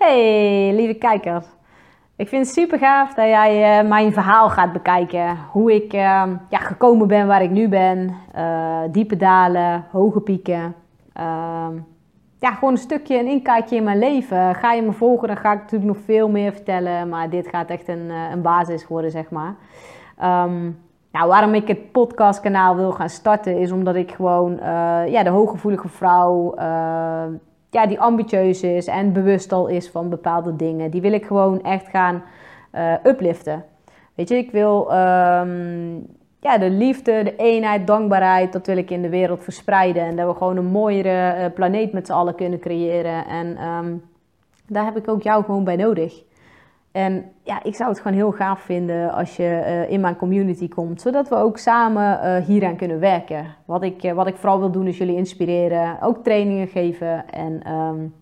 Hey, lieve kijker. Ik vind het super gaaf dat jij uh, mijn verhaal gaat bekijken. Hoe ik uh, ja, gekomen ben waar ik nu ben. Uh, diepe dalen, hoge pieken. Ehm, ja, gewoon een stukje, een inkijkje in mijn leven. Ga je me volgen, dan ga ik natuurlijk nog veel meer vertellen. Maar dit gaat echt een, een basis worden, zeg maar. Um, nou, waarom ik het podcastkanaal wil gaan starten, is omdat ik gewoon ja, de hooggevoelige vrouw ja, die ambitieus is en bewust al is van bepaalde dingen. Die wil ik gewoon echt gaan uh, upliften. Weet je, ik wil um, ja, de liefde, de eenheid, dankbaarheid, dat wil ik in de wereld verspreiden. En dat we gewoon een mooiere uh, planeet met z'n allen kunnen creëren. En um, daar heb ik ook jou gewoon bij nodig. En ja, ik zou het gewoon heel gaaf vinden als je uh, in mijn community komt, zodat we ook samen uh, hieraan kunnen werken. Wat ik, uh, wat ik vooral wil doen is jullie inspireren, ook trainingen geven en um,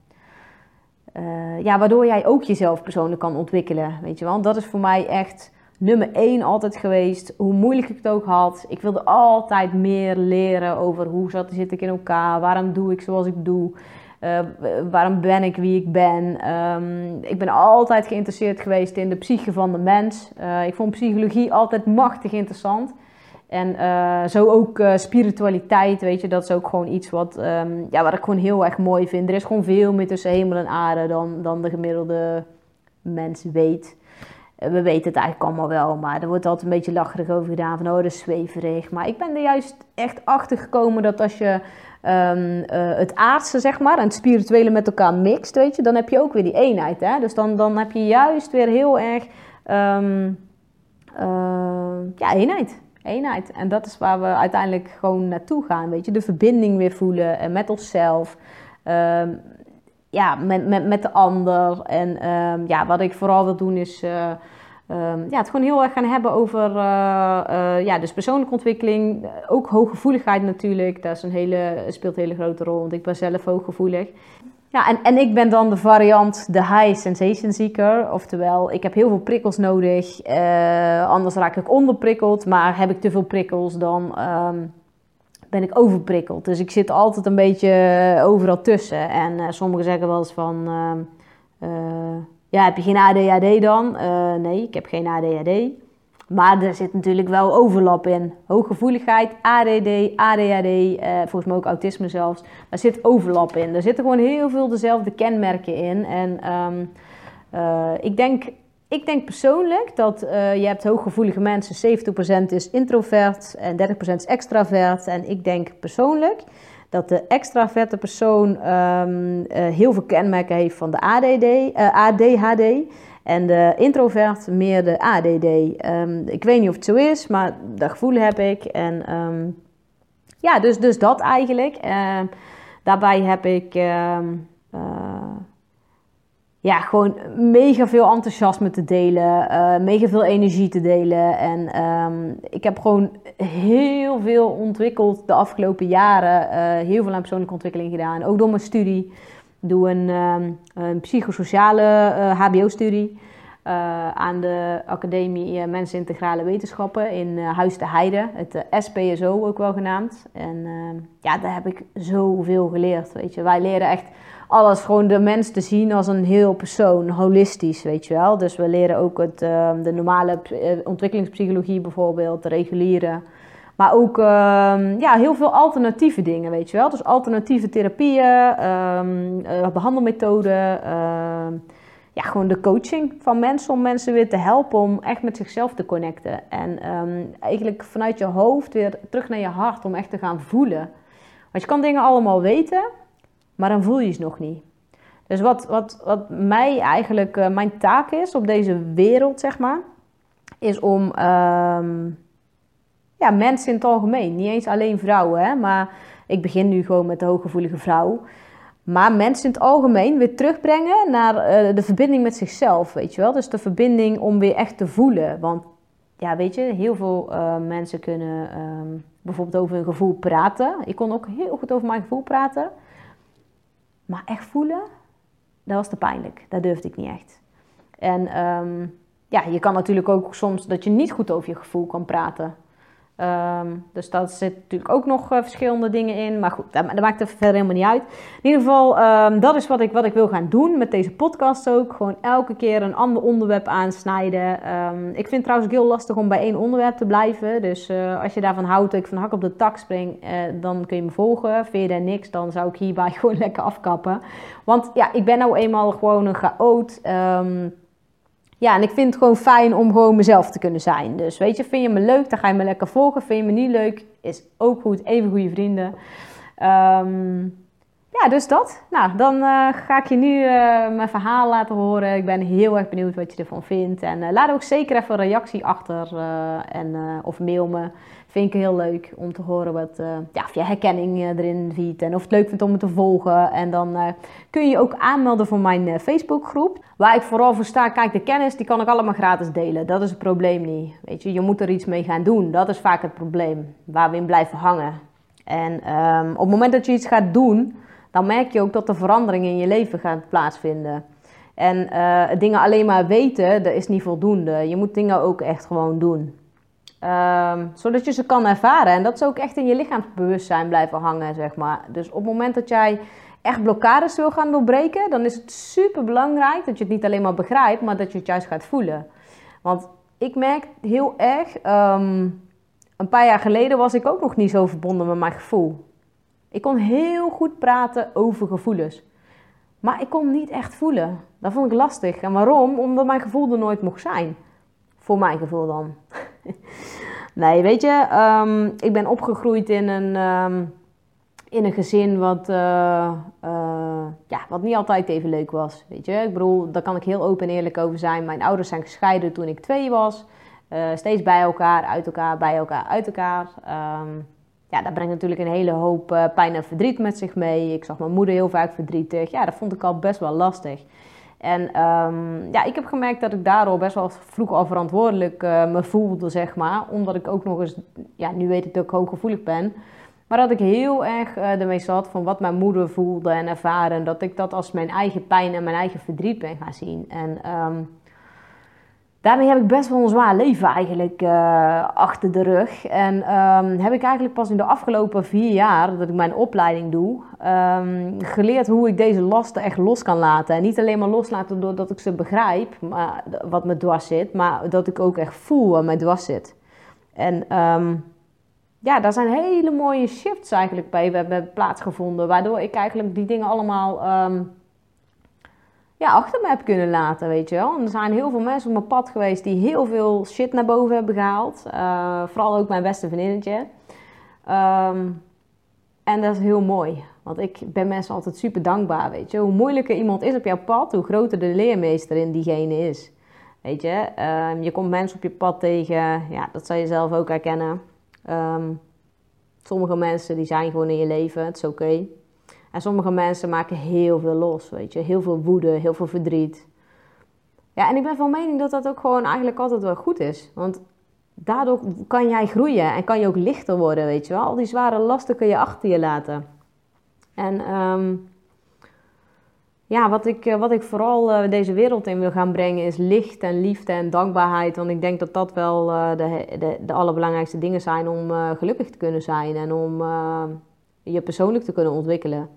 ja, waardoor jij ook jezelf persoonlijk kan ontwikkelen. Weet je wel, dat is voor mij echt nummer één altijd geweest, hoe moeilijk ik het ook had. Ik wilde altijd meer leren over hoe zit ik in elkaar, waarom doe ik zoals ik doe. Uh, waarom ben ik wie ik ben? Um, ik ben altijd geïnteresseerd geweest in de psyche van de mens. Uh, ik vond psychologie altijd machtig interessant. En uh, zo ook spiritualiteit, weet je, dat is ook gewoon iets wat, um, ja, wat ik gewoon heel erg mooi vind. Er is gewoon veel meer tussen hemel en aarde dan, dan de gemiddelde mens weet. We weten het eigenlijk allemaal wel, maar er wordt altijd een beetje lacherig over gedaan van oh, dat is zweverig. Maar ik ben er juist echt achter gekomen dat als je um, uh, het aardse, zeg maar, en het spirituele met elkaar mixt, weet je, dan heb je ook weer die eenheid. Hè? Dus dan, dan heb je juist weer heel erg um, uh, ja, eenheid. Eenheid. En dat is waar we uiteindelijk gewoon naartoe gaan, weet je. De verbinding weer voelen en met onszelf. Um, ja, met, met, met de ander. En ja, wat ik vooral wil doen is... Uh, Um, ja, het gewoon heel erg gaan hebben over uh, uh, ja, dus persoonlijke ontwikkeling. Ook hooggevoeligheid natuurlijk. Dat is een hele, speelt een hele grote rol, want ik ben zelf hooggevoelig. Ja, en, en ik ben dan de variant de high sensation seeker. Oftewel, ik heb heel veel prikkels nodig. Anders raak ik onderprikkeld. Maar heb ik te veel prikkels, dan um, ben ik overprikkeld. Dus ik zit altijd een beetje overal tussen. En sommigen zeggen wel eens van... Ja, heb je geen ADHD dan? Nee, ik heb geen ADHD. Maar er zit natuurlijk wel overlap in. Hooggevoeligheid, ADD, ADHD, volgens mij ook autisme zelfs. Daar zit overlap in. Er zitten gewoon heel veel dezelfde kenmerken in. En uh, ik, denk, ik denk persoonlijk dat uh, je hebt hooggevoelige mensen, 70% is introvert en 30% is extravert. En ik denk persoonlijk dat de extraverte persoon um, uh, heel veel kenmerken heeft van de ADD, ADHD. En de introvert meer de ADD. Ehm, ik weet niet of het zo is, maar dat gevoel heb ik. En um, ja, dus, dus dat eigenlijk. Daarbij heb ik ja, gewoon mega veel enthousiasme te delen, uh, mega veel energie te delen. En um, ik heb gewoon heel veel ontwikkeld de afgelopen jaren. Uh, heel veel aan persoonlijke ontwikkeling gedaan, ook door mijn studie. Doe een, um, een psychosociale uh, eh, HBO-studie aan de Academie Mensen Integrale Wetenschappen in Huis de Heide, het SPSO ook wel genaamd. En ehm, ja, daar heb ik zoveel geleerd. Weet je, wij leren echt alles gewoon de mens te zien als een heel persoon, holistisch, weet je wel. Dus we leren ook het, uh, de normale eh, ontwikkelingspsychologie bijvoorbeeld, de reguliere. Maar ook uh, ja, heel veel alternatieve dingen, weet je wel. Dus alternatieve therapieën, uh, behandelmethoden. Ehm, ja, gewoon de coaching van mensen om mensen weer te helpen om echt met zichzelf te connecten. En eigenlijk vanuit je hoofd weer terug naar je hart om echt te gaan voelen. Want je kan dingen allemaal weten, maar dan voel je het nog niet. Dus wat, wat, wat mij eigenlijk uh, mijn taak is op deze wereld, zeg maar, is om um, ja, mensen in het algemeen, niet eens alleen vrouwen, hè, maar ik begin nu gewoon met de hooggevoelige vrouw. Maar mensen in het algemeen weer terugbrengen naar uh, de verbinding met zichzelf, weet je wel. Dus de verbinding om weer echt te voelen. Want ja, weet je, heel veel uh, mensen kunnen um, bijvoorbeeld over hun gevoel praten. Ik kon ook heel goed over mijn gevoel praten. Maar echt voelen, dat was te pijnlijk. Dat durfde ik niet echt. En um, ja, je kan natuurlijk ook soms dat je niet goed over je gevoel kan praten. Ehm, dus daar zitten natuurlijk ook nog uh, verschillende dingen in. Maar goed, dat, maakt er verder helemaal niet uit. In ieder geval, um, dat is wat ik, wat ik wil gaan doen met deze podcast ook. Gewoon elke keer een ander onderwerp aansnijden. Um, ik vind het trouwens ook heel lastig om bij één onderwerp te blijven. Dus uh, als je daarvan houdt dat ik van hak op de tak spring, uh, dan kun je me volgen. Vind je daar niks, dan zou ik hierbij gewoon lekker afkappen. Want ja, ik ben nou eenmaal gewoon een chaot. Ja, en ik vind het gewoon fijn om gewoon mezelf te kunnen zijn. Dus weet je, vind je me leuk, dan ga je me lekker volgen. Vind je me niet leuk, is ook goed. Even goede vrienden. Um, ja, dus dat. Nou, dan uh, ga ik je nu uh, mijn verhaal laten horen. Ik ben heel erg benieuwd wat je ervan vindt. En uh, laat ook zeker even een reactie achter en, of mail me. Vind ik heel leuk om te horen wat, ja, of je herkenning erin ziet. En of het leuk vindt om me te volgen. En dan kun je je ook aanmelden voor mijn Facebookgroep. Waar ik vooral voor sta, kijk, de kennis die kan ik allemaal gratis delen. Dat is het probleem niet. Weet je, je moet er iets mee gaan doen. Dat is vaak het probleem. Waar we in blijven hangen. En um, op het moment dat je iets gaat doen dan merk je ook dat er verandering in je leven gaat plaatsvinden. En dingen alleen maar weten, dat is niet voldoende. Je moet dingen ook echt gewoon doen. Uh, zodat je ze kan ervaren. En dat ze ook echt in je lichaamsbewustzijn blijven hangen, zeg maar. Dus op het moment dat jij echt blokkades wil gaan doorbreken, dan is het super belangrijk dat je het niet alleen maar begrijpt, maar dat je het juist gaat voelen. Want ik merk heel erg, um, een paar jaar geleden was ik ook nog niet zo verbonden met mijn gevoel. Ik kon heel goed praten over gevoelens. Maar ik kon niet echt voelen. Dat vond ik lastig. En waarom? Omdat mijn gevoel er nooit mocht zijn. Voor mijn gevoel dan. nee, weet je, um, ik ben opgegroeid in een, um, in een gezin wat, uh, uh, ja, wat niet altijd even leuk was. Weet je, ik bedoel, daar kan ik heel open en eerlijk over zijn. Mijn ouders zijn gescheiden toen ik twee was. Uh, steeds bij elkaar, uit elkaar, bij elkaar, uit elkaar. Um, ja, dat brengt natuurlijk een hele hoop pijn en verdriet met zich mee. Ik zag mijn moeder heel vaak verdrietig. Ja, dat vond ik al best wel lastig. En um, ja, ik heb gemerkt dat ik daardoor best wel vroeg al verantwoordelijk uh, me voelde, zeg maar. Omdat ik ook nog eens, ja, nu weet ik dat ik hooggevoelig ben. Maar dat ik heel erg uh, ermee zat van wat mijn moeder voelde en ervaren. Dat ik dat als mijn eigen pijn en mijn eigen verdriet ben gaan zien. En um, daarmee heb ik best wel een zwaar leven eigenlijk uh, achter de rug. En um, heb ik eigenlijk pas in de afgelopen vier jaar dat ik mijn opleiding doe, um, geleerd hoe ik deze lasten echt los kan laten. En niet alleen maar loslaten doordat ik ze begrijp, maar, wat me dwars zit, maar dat ik ook echt voel wat mij dwars zit. En um, ja, daar zijn hele mooie shifts eigenlijk bij hebben plaatsgevonden, waardoor ik eigenlijk die dingen allemaal ja, achter me heb kunnen laten, weet je wel. En er zijn heel veel mensen op mijn pad geweest die heel veel shit naar boven hebben gehaald. Uh, vooral ook mijn beste vriendinnetje. Um, en dat is heel mooi. Want ik ben mensen altijd super dankbaar, weet je. Hoe moeilijker iemand is op jouw pad, hoe groter de leermeester in diegene is. Weet je, um, je komt mensen op je pad tegen, ja, dat zal je zelf ook herkennen. Um, sommige mensen die zijn gewoon in je leven, het is oké. En sommige mensen maken heel veel los, weet je. Heel veel woede, heel veel verdriet. Ja, en ik ben van mening dat dat ook gewoon eigenlijk altijd wel goed is. Want daardoor kan jij groeien en kan je ook lichter worden, weet je wel. Al die zware lasten kun je achter je laten. En um, ja, wat ik, wat ik vooral uh, deze wereld in wil gaan brengen is licht en liefde en dankbaarheid. Want ik denk dat dat wel uh, de, de, de allerbelangrijkste dingen zijn om gelukkig te kunnen zijn en om je persoonlijk te kunnen ontwikkelen.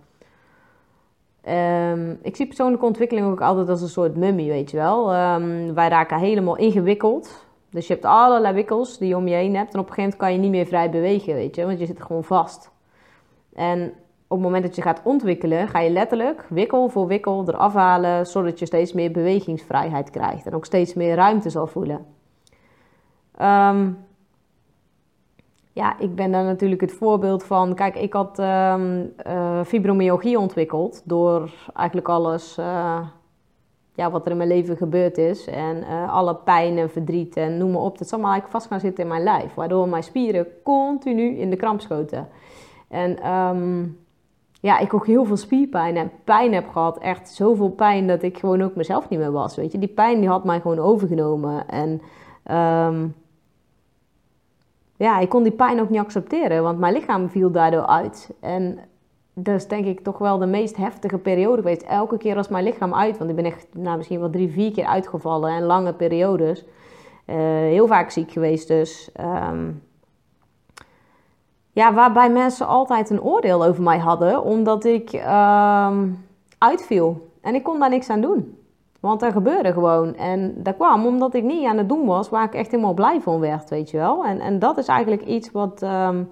Um, ik zie persoonlijke ontwikkeling ook altijd als een soort mummie, weet je wel. Um, wij raken helemaal ingewikkeld. Dus je hebt allerlei wikkels die je om je heen hebt. En op een gegeven moment kan je niet meer vrij bewegen, weet je. Want je zit gewoon vast. En op het moment dat je gaat ontwikkelen, ga je letterlijk wikkel voor wikkel eraf halen. Zodat je steeds meer bewegingsvrijheid krijgt. En ook steeds meer ruimte zal voelen. Um, ja, ik ben daar natuurlijk het voorbeeld van. Kijk, ik had um, fibromyalgie ontwikkeld door eigenlijk alles uh, ja, wat er in mijn leven gebeurd is. En uh, alle pijn en verdriet en noem maar op. Dat is allemaal eigenlijk vast gaan zitten in mijn lijf. Waardoor mijn spieren continu in de kramp schoten. En um, ja, ik ook heel veel spierpijn en pijn heb gehad. Echt zoveel pijn dat ik gewoon ook mezelf niet meer was. Weet je, die pijn die had mij gewoon overgenomen. En um, ja, ik kon die pijn ook niet accepteren, want mijn lichaam viel daardoor uit. En dat is denk ik toch wel de meest heftige periode geweest. Elke keer als mijn lichaam uit, want ik ben echt nou, misschien wel drie, vier keer uitgevallen en lange periodes. Uh, heel vaak ziek geweest dus. Um, ja, waarbij mensen altijd een oordeel over mij hadden, omdat ik ehm, uitviel. En ik kon daar niks aan doen. Want dat gebeurde gewoon. En dat kwam omdat ik niet aan het doen was waar ik echt helemaal blij van werd, weet je wel. En, en dat is eigenlijk iets wat, um,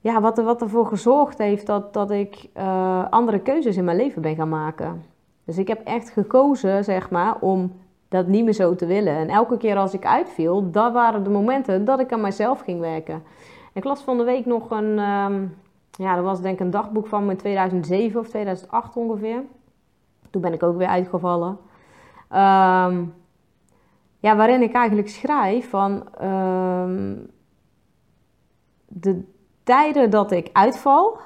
ja, wat, wat ervoor gezorgd heeft dat, dat ik uh, andere keuzes in mijn leven ben gaan maken. Dus ik heb echt gekozen, zeg maar, om dat niet meer zo te willen. En elke keer als ik uitviel, dat waren de momenten dat ik aan mezelf ging werken. Ik las van de week nog een, um, ja, dat was denk een dagboek van me in 2007 of 2008 ongeveer. Toen ben ik ook weer uitgevallen. Um, ja, waarin ik eigenlijk schrijf van um, de tijden dat ik uitval,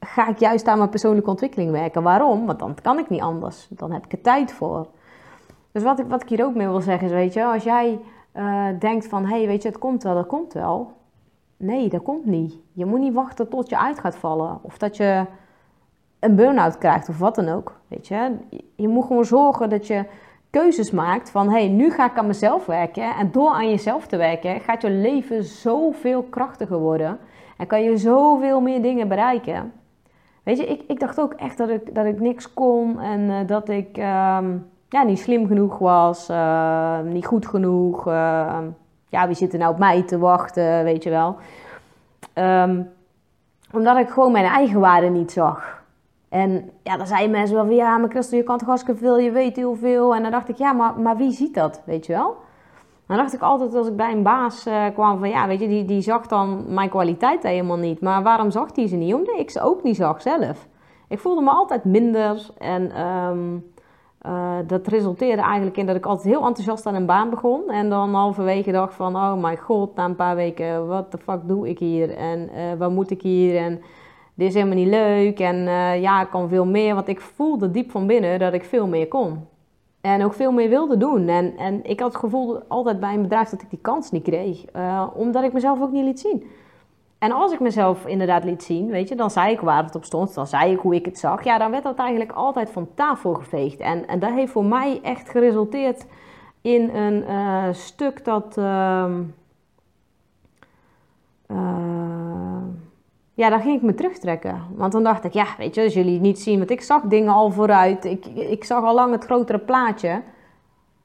ga ik juist aan mijn persoonlijke ontwikkeling werken. Waarom? Want dan kan ik niet anders. Dan heb ik er tijd voor. Dus wat ik, wat ik hier ook mee wil zeggen is, weet je, als jij uh, denkt van, hé, hey, weet je, het komt wel, dat komt wel. Nee, dat komt niet. Je moet niet wachten tot je uit gaat vallen. Of dat je een burn-out krijgt of wat dan ook. Weet je? je moet gewoon zorgen dat je keuzes maakt van... hey, nu ga ik aan mezelf werken. En door aan jezelf te werken gaat je leven zoveel krachtiger worden. En kan je zoveel meer dingen bereiken. Weet je, ik, ik dacht ook echt dat ik, dat ik niks kon. En uh, dat ik um, ja, niet slim genoeg was. Uh, niet goed genoeg. Uh, ja, wie zit er nou op mij te wachten, weet je wel. Um, omdat ik gewoon mijn eigen waarde niet zag. En ja, dan zeiden mensen wel van, ja, maar Christel, je kan toch hartstikke veel, je weet heel veel. En dan dacht ik, ja, maar, maar wie ziet dat, weet je wel? Dan dacht ik altijd als ik bij een baas uh, kwam van, ja, weet je, die, die zag dan mijn kwaliteit helemaal niet. Maar waarom zag die ze niet? Omdat ik ze ook niet zag zelf. Ik voelde me altijd minder en um, uh, dat resulteerde eigenlijk in dat ik altijd heel enthousiast aan een baan begon. En dan halverwege dacht van, oh mijn god, na een paar weken, wat de fuck doe ik hier? En uh, wat moet ik hier? En dit is helemaal niet leuk. En uh, ja, ik kan veel meer. Want ik voelde diep van binnen dat ik veel meer kon. En ook veel meer wilde doen. En, en ik had het gevoel altijd bij een bedrijf dat ik die kans niet kreeg. omdat ik mezelf ook niet liet zien. En als ik mezelf inderdaad liet zien, weet je, dan zei ik waar het op stond, dan zei ik hoe ik het zag. Ja, dan werd dat eigenlijk altijd van tafel geveegd. En, en dat heeft voor mij echt geresulteerd in een uh, stuk dat. Uh, ja, daar ging ik me terugtrekken. Want dan dacht ik, ja, weet je, als jullie niet zien, want ik zag dingen al vooruit. Ik, ik zag al lang het grotere plaatje.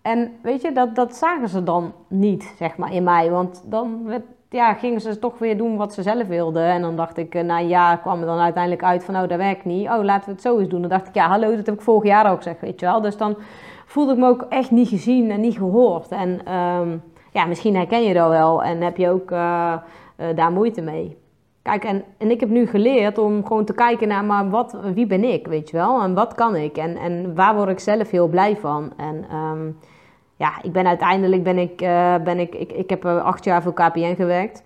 En weet je, dat, dat zagen ze dan niet, zeg maar, in mij. Want dan ja, gingen ze toch weer doen wat ze zelf wilden. En dan dacht ik, nou ja, kwam er dan uiteindelijk uit van, oh, dat werkt niet. Oh, laten we het zo eens doen. Dan dacht ik, ja, hallo, dat heb ik vorig jaar ook gezegd, weet je wel. Dus dan voelde ik me ook echt niet gezien en niet gehoord. En um, ja, misschien herken je dat wel en heb je ook uh, uh, daar moeite mee. Kijk, en, en ik heb nu geleerd om gewoon te kijken naar, maar wat, wie ben ik, weet je wel? En wat kan ik? En, en waar word ik zelf heel blij van? En... Um, ja, ik ben uiteindelijk ben ik, uh, ben ik, ik, ik heb acht jaar voor KPN gewerkt.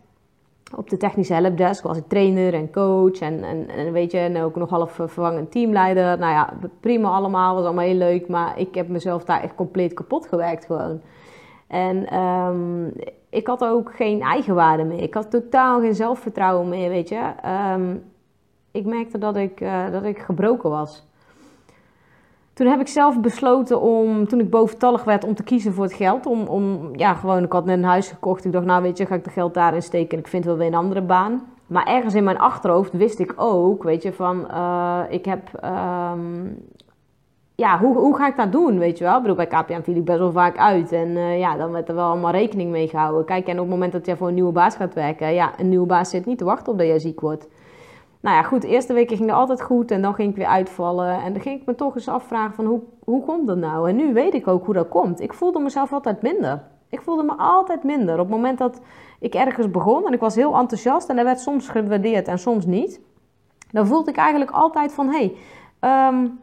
Op de technische helpdesk was ik trainer en coach en, en, weet je, en ook nog half vervangend teamleider. Nou ja, prima allemaal, was allemaal heel leuk, maar ik heb mezelf daar echt compleet kapot gewerkt gewoon. En um, ik had ook geen eigenwaarde meer. Ik had totaal geen zelfvertrouwen meer, weet je. Um, ik merkte dat ik, uh, dat ik gebroken was. Toen heb ik zelf besloten om, toen ik boventallig werd, om te kiezen voor het geld. Om, om, ja, gewoon, ik had net een huis gekocht. Ik dacht, nou weet je, ga ik de geld daarin steken en ik vind wel weer een andere baan. Maar ergens in mijn achterhoofd wist ik ook, weet je, van, uh, ik heb, um, ja, hoe, hoe ga ik dat doen, weet je wel? Ik bedoel, bij KPN viel ik best wel vaak uit. En uh, ja, dan werd er wel allemaal rekening mee gehouden. Kijk, en op het moment dat je voor een nieuwe baas gaat werken, ja, een nieuwe baas zit niet te wachten op dat je ziek wordt. Nou ja, goed, de eerste weken ging het altijd goed en dan ging ik weer uitvallen. En dan ging ik me toch eens afvragen van hoe, hoe komt dat nou? En nu weet ik ook hoe dat komt. Ik voelde mezelf altijd minder. Ik voelde me altijd minder. Op het moment dat ik ergens begon en ik was heel enthousiast en dat werd soms gewaardeerd en soms niet. Dan voelde ik eigenlijk altijd van, hé, hey, um,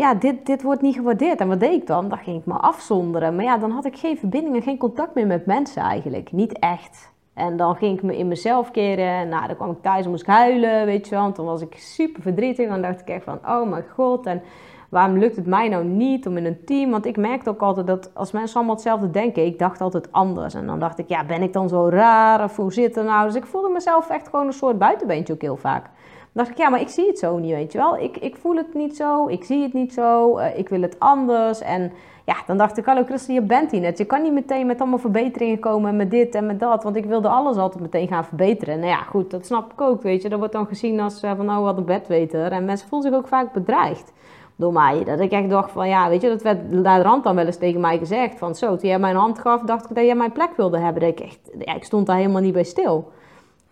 ja, dit, dit wordt niet gewaardeerd. En wat deed ik dan? Dan ging ik me afzonderen. Maar ja, dan had ik geen verbinding en geen contact meer met mensen eigenlijk. Niet echt. En dan ging ik me in mezelf keren. Nou, dan kwam ik thuis en moest ik huilen, weet je wel. Want dan was ik super verdrietig. Dan dacht ik echt van, oh mijn god. En waarom lukt het mij nou niet om in een team... Want ik merkte ook altijd dat als mensen allemaal hetzelfde denken... Ik dacht altijd anders. En dan dacht ik, ja, ben ik dan zo raar? Of hoe zit het nou? Dus ik voelde mezelf echt gewoon een soort buitenbeentje ook heel vaak. Dacht ik, ja, maar ik zie het zo niet, weet je wel. Ik, ik voel het niet zo, ik zie het niet zo, uh, ik wil het anders. En ja, dan dacht ik, hallo Christel, je bent hier net. Je kan niet meteen met allemaal verbeteringen komen met dit en met dat. Want ik wilde alles altijd meteen gaan verbeteren. Nou ja, goed, dat snap ik ook, weet je. Dat wordt dan gezien als uh, van, nou, wat een bedweter. En mensen voelen zich ook vaak bedreigd door mij. Dat ik echt dacht van, ja, weet je, dat werd naar de rand dan wel eens tegen mij gezegd. Van zo, toen jij mijn hand gaf, dacht ik dat jij mijn plek wilde hebben. Dat ik echt, ja, ik stond daar helemaal niet bij stil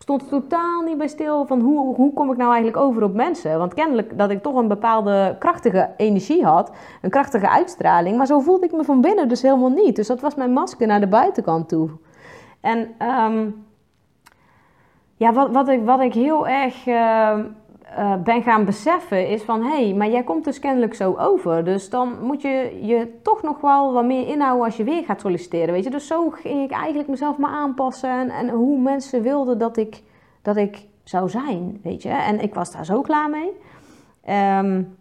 stond totaal niet bij stil van hoe, hoe kom ik nou eigenlijk over op mensen. Want kennelijk dat ik toch een bepaalde krachtige energie had, een krachtige uitstraling. Maar zo voelde ik me van binnen dus helemaal niet. Dus dat was mijn masker naar de buitenkant toe. En um, ja, wat, wat, ik, wat ik heel erg... Uh, uh, ben gaan beseffen is van... hé, hey, maar jij komt dus kennelijk zo over. Dus dan moet je je toch nog wel wat meer inhouden als je weer gaat solliciteren, weet je. Dus zo ging ik eigenlijk mezelf maar aanpassen... en, hoe mensen wilden dat ik, dat ik zou zijn, weet je. En ik was daar zo klaar mee. Um,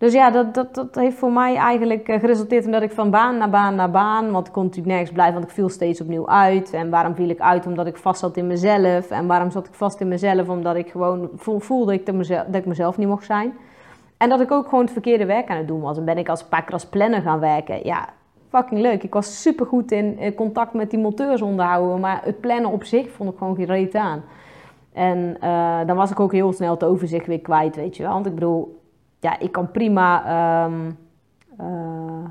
dus ja, dat, dat, dat heeft voor mij eigenlijk eh, geresulteerd in dat ik van baan naar baan naar baan, want ik kon natuurlijk nergens blijven, want ik viel steeds opnieuw uit. En waarom viel ik uit? Omdat ik vast zat in mezelf. En waarom zat ik vast in mezelf? Omdat ik gewoon voelde ik dat, mezelf, dat ik mezelf niet mocht zijn. En dat ik ook gewoon het verkeerde werk aan het doen was. En ben ik als paar keer als planner gaan werken. Ja, fucking leuk. Ik was super goed in contact met die monteurs onderhouden. Maar het plannen op zich vond ik gewoon geen reet aan. En uh, dan was ik ook heel snel het overzicht weer kwijt, weet je wel. Want ik bedoel, ja, ik kan prima. Um, uh,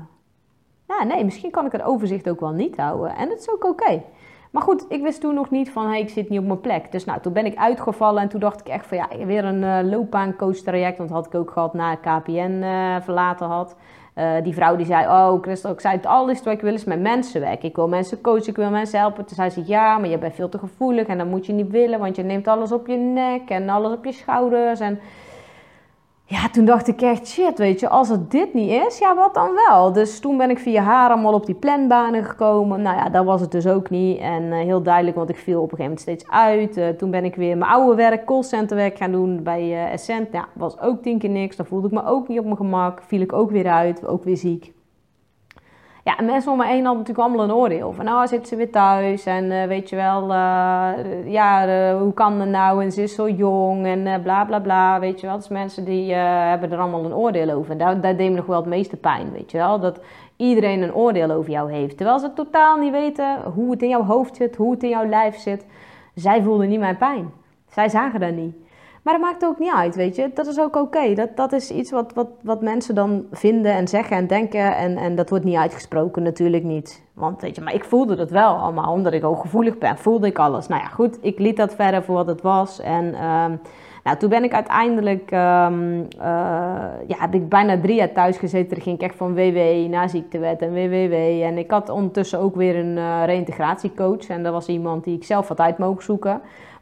ja, nee, misschien kan ik het overzicht ook wel niet houden. En dat is ook oké. Maar goed, ik wist toen nog niet van, hey, ik zit niet op mijn plek. Dus nou, toen ben ik uitgevallen en toen dacht ik echt van, ja, weer een uh, loopbaancoach traject. Want dat had ik ook gehad na KPN eh, verlaten had. Die vrouw die zei, oh Christel, ik zei het alles wat ik wil is met mensen werken. Ik wil mensen coachen, ik wil mensen helpen. Toen zei ze, ja, maar je bent veel te gevoelig en dat moet je niet willen. Want je neemt alles op je nek en alles op je schouders en ja, toen dacht ik echt, shit, weet je, als het dit niet is, ja, wat dan wel? Dus toen ben ik via haar allemaal op die planbanen gekomen. Nou ja, dat was het dus ook niet. En uh, heel duidelijk, want ik viel op een gegeven moment steeds uit. Uh, toen ben ik weer mijn oude werk, callcenterwerk gaan doen bij uh, Essent. Ja, was ook tien keer niks. Dan voelde ik me ook niet op mijn gemak. Viel ik ook weer uit, ook weer ziek. Ja, en mensen om me heen hadden natuurlijk allemaal een oordeel. Van, nou, zit ze weer thuis en uh, weet je wel, uh, ja, uh, hoe kan dat nou? En ze is zo jong en bla bla bla, weet je wel. Dus mensen die hebben er allemaal een oordeel over. En daar, daar deed me nog wel het meeste pijn, weet je wel. Dat iedereen een oordeel over jou heeft. Terwijl ze totaal niet weten hoe het in jouw hoofd zit, hoe het in jouw lijf zit. Zij voelden niet mijn pijn. Zij zagen dat niet. Maar dat maakt ook niet uit, weet je. Dat is ook oké. Dat, dat is iets wat, wat, wat mensen dan vinden en zeggen en denken. En, en dat wordt niet uitgesproken, natuurlijk niet. Want weet je, maar ik voelde dat wel allemaal. Omdat ik ook gevoelig ben, voelde ik alles. Nou ja, goed, ik liet dat verder voor wat het was. En um, nou, toen ben ik uiteindelijk... Um, uh, ja, heb ik bijna drie jaar thuis gezeten. Dan ging ik echt van WW naar ziektewet en WWW. En ik had ondertussen ook weer een uh, reïntegratiecoach. En dat was iemand die ik zelf had uit mogen zoeken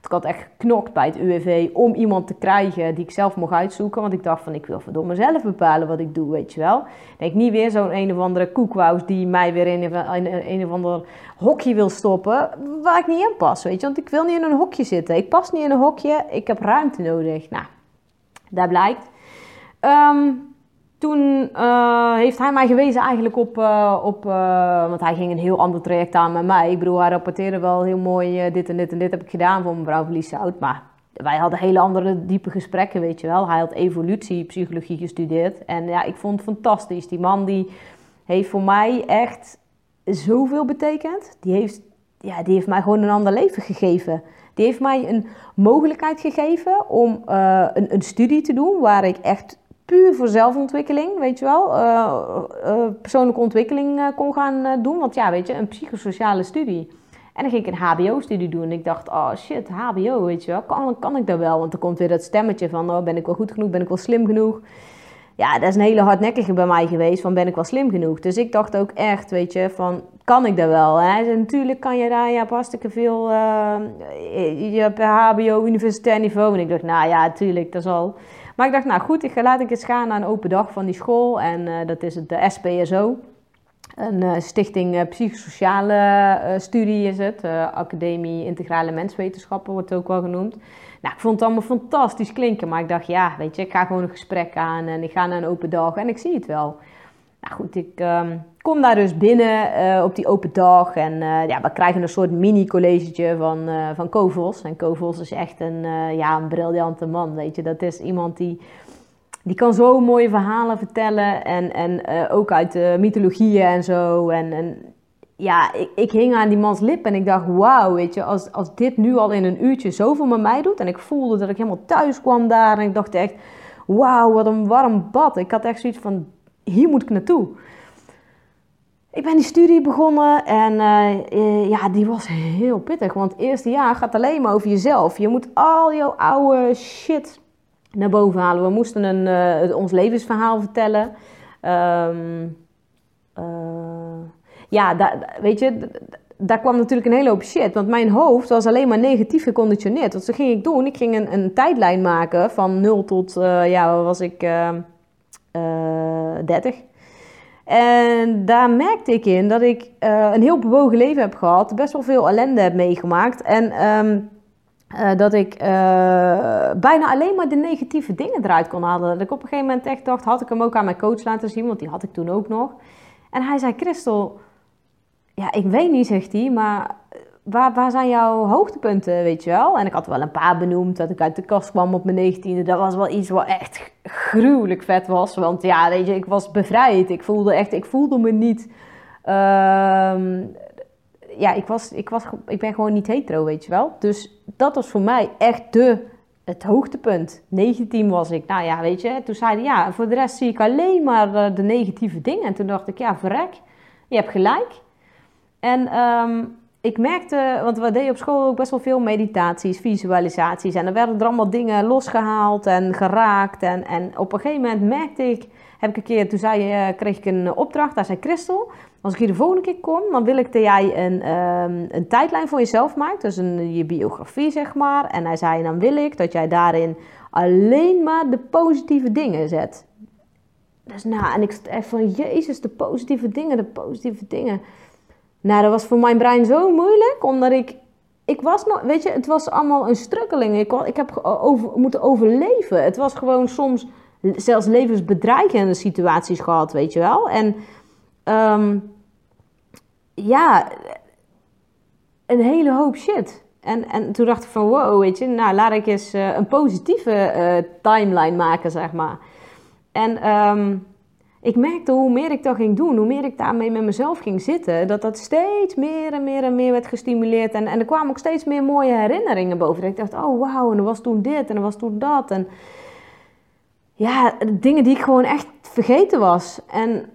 ik had echt geknokt bij het UWV om iemand te krijgen die ik zelf mocht uitzoeken. Want ik dacht van, ik wil voor mezelf bepalen wat ik doe, weet je wel. Denk niet weer zo'n een of andere koekwous die mij weer in een, een of ander hokje wil stoppen waar ik niet in pas, weet je. Want ik wil niet in een hokje zitten. Ik pas niet in een hokje, ik heb ruimte nodig. Nou, daar blijkt. Um, toen uh, heeft hij mij gewezen eigenlijk op, uh, op uh, want hij ging een heel ander traject aan met mij. Ik bedoel, hij rapporteerde wel heel mooi, dit en dit en dit heb ik gedaan voor mevrouw Verlieshout. Maar wij hadden hele andere diepe gesprekken, weet je wel. Hij had evolutiepsychologie gestudeerd. En ja, ik vond het fantastisch. Die man die heeft voor mij echt zoveel betekend. Die heeft, ja, die heeft mij gewoon een ander leven gegeven. Die heeft mij een mogelijkheid gegeven om een, een studie te doen waar ik echt puur voor zelfontwikkeling, weet je wel, uh, uh, persoonlijke ontwikkeling kon gaan doen. Want ja, weet je, een psychosociale studie. En dan ging ik een HBO-studie doen. En ik dacht, oh shit, HBO, weet je wel, kan, kan ik dat wel? Want er komt weer dat stemmetje van, oh, ben ik wel goed genoeg, ben ik wel slim genoeg? Ja, dat is een hele hardnekkige bij mij geweest, van ben ik wel slim genoeg? Dus ik dacht ook echt, weet je, van, kan ik dat wel? Hè? natuurlijk kan je daar, ja, hartstikke veel, je hebt HBO, universitair niveau. En ik dacht, nou ja, tuurlijk, dat is al... Maar ik dacht, nou goed, ik ga, laat ik eens gaan naar een open dag van die school. En uh, dat is het de SPSO. Een uh, stichting psychosociale studie is het. Academie Integrale Menswetenschappen wordt het ook wel genoemd. Nou, ik vond het allemaal fantastisch klinken. Maar ik dacht, ja, weet je, ik ga gewoon een gesprek aan. En ik ga naar een open dag en ik zie het wel. Goed, ik ehm, kom daar dus binnen eh, op die open dag. En uh, ja, we krijgen een soort mini-collegetje van, uh, van Kovos. En Kovos is echt een, ja, een briljante man, weet je. Dat is iemand die, die kan zo mooie verhalen vertellen. En, en ook uit de mythologieën en zo. En, en ja, ik, ik hing aan die mans lip en ik dacht, wauw, weet je. Als, als dit nu al in een uurtje zoveel met mij doet. En ik voelde dat ik helemaal thuis kwam daar. En ik dacht echt, wauw, wat een warm bad. Ik had echt zoiets van, hier moet ik naartoe. Ik ben die studie begonnen en eh, eh, ja, die was heel pittig. Want het eerste jaar gaat alleen maar over jezelf. Je moet al jouw oude shit naar boven halen. We moesten een, uh, ons levensverhaal vertellen. Um, ja, weet je, daar kwam natuurlijk een hele hoop shit. Want mijn hoofd was alleen maar negatief geconditioneerd. Wat ging ik doen? Ik ging een, een tijdlijn maken van 0 tot, ja, was ik, 30. En daar merkte ik in dat ik uh, een heel bewogen leven heb gehad, best wel veel ellende heb meegemaakt. En um, uh, dat ik uh, bijna alleen maar de negatieve dingen eruit kon halen. Dat ik op een gegeven moment echt dacht, had ik hem ook aan mijn coach laten zien, want die had ik toen ook nog. En hij zei, Christel, ja, ik weet niet, zegt hij, maar waar, zijn jouw hoogtepunten, weet je wel? En ik had wel een paar benoemd, dat ik uit de kast kwam op mijn negentiende. Dat was wel iets wat echt gruwelijk vet was. Want ja, weet je, ik was bevrijd. Ik voelde echt, ik voelde me niet... Uh, ja, ik, was, ik, was, ik ben gewoon niet hetero, weet je wel. Dus dat was voor mij echt de, het hoogtepunt. 19 was ik. Nou ja, weet je, toen zei hij, ja, voor de rest zie ik alleen maar eh, de negatieve dingen. En toen dacht ik, ja, verrek, je hebt gelijk. En um, ik merkte, want we deden op school ook best wel veel meditaties, visualisaties. En er werden er allemaal dingen losgehaald en geraakt. En, en op een gegeven moment merkte ik, heb ik een keer, toen zei, uh, kreeg ik een opdracht, daar zei Christel, als ik hier de volgende keer kom, dan wil ik dat jij een, um, een tijdlijn voor jezelf maakt. Dus een, je biografie, zeg maar. En hij zei, dan wil ik dat jij daarin alleen maar de positieve dingen zet. Dus nou, en ik echt van, jezus, de positieve dingen, de positieve dingen. Nou, dat was voor mijn brein zo moeilijk, omdat ik... Ik was nog, weet je, het was allemaal een strukkeling. Ik, ik heb over, moeten overleven. Het was gewoon soms zelfs levensbedreigende situaties gehad, weet je wel. En um, ja, een hele hoop shit. En, en toen dacht ik van, wow, weet je, nou laat ik eens uh, een positieve uh, timeline maken, zeg maar. En um, ik merkte hoe meer ik dat ging doen, hoe meer ik daarmee met mezelf ging zitten, dat dat steeds meer en meer en meer werd gestimuleerd. En, en er kwamen ook steeds meer mooie herinneringen boven. Dat ik dacht, oh wauw, en er was toen dit en er was toen dat. En ja, dingen die ik gewoon echt vergeten was. En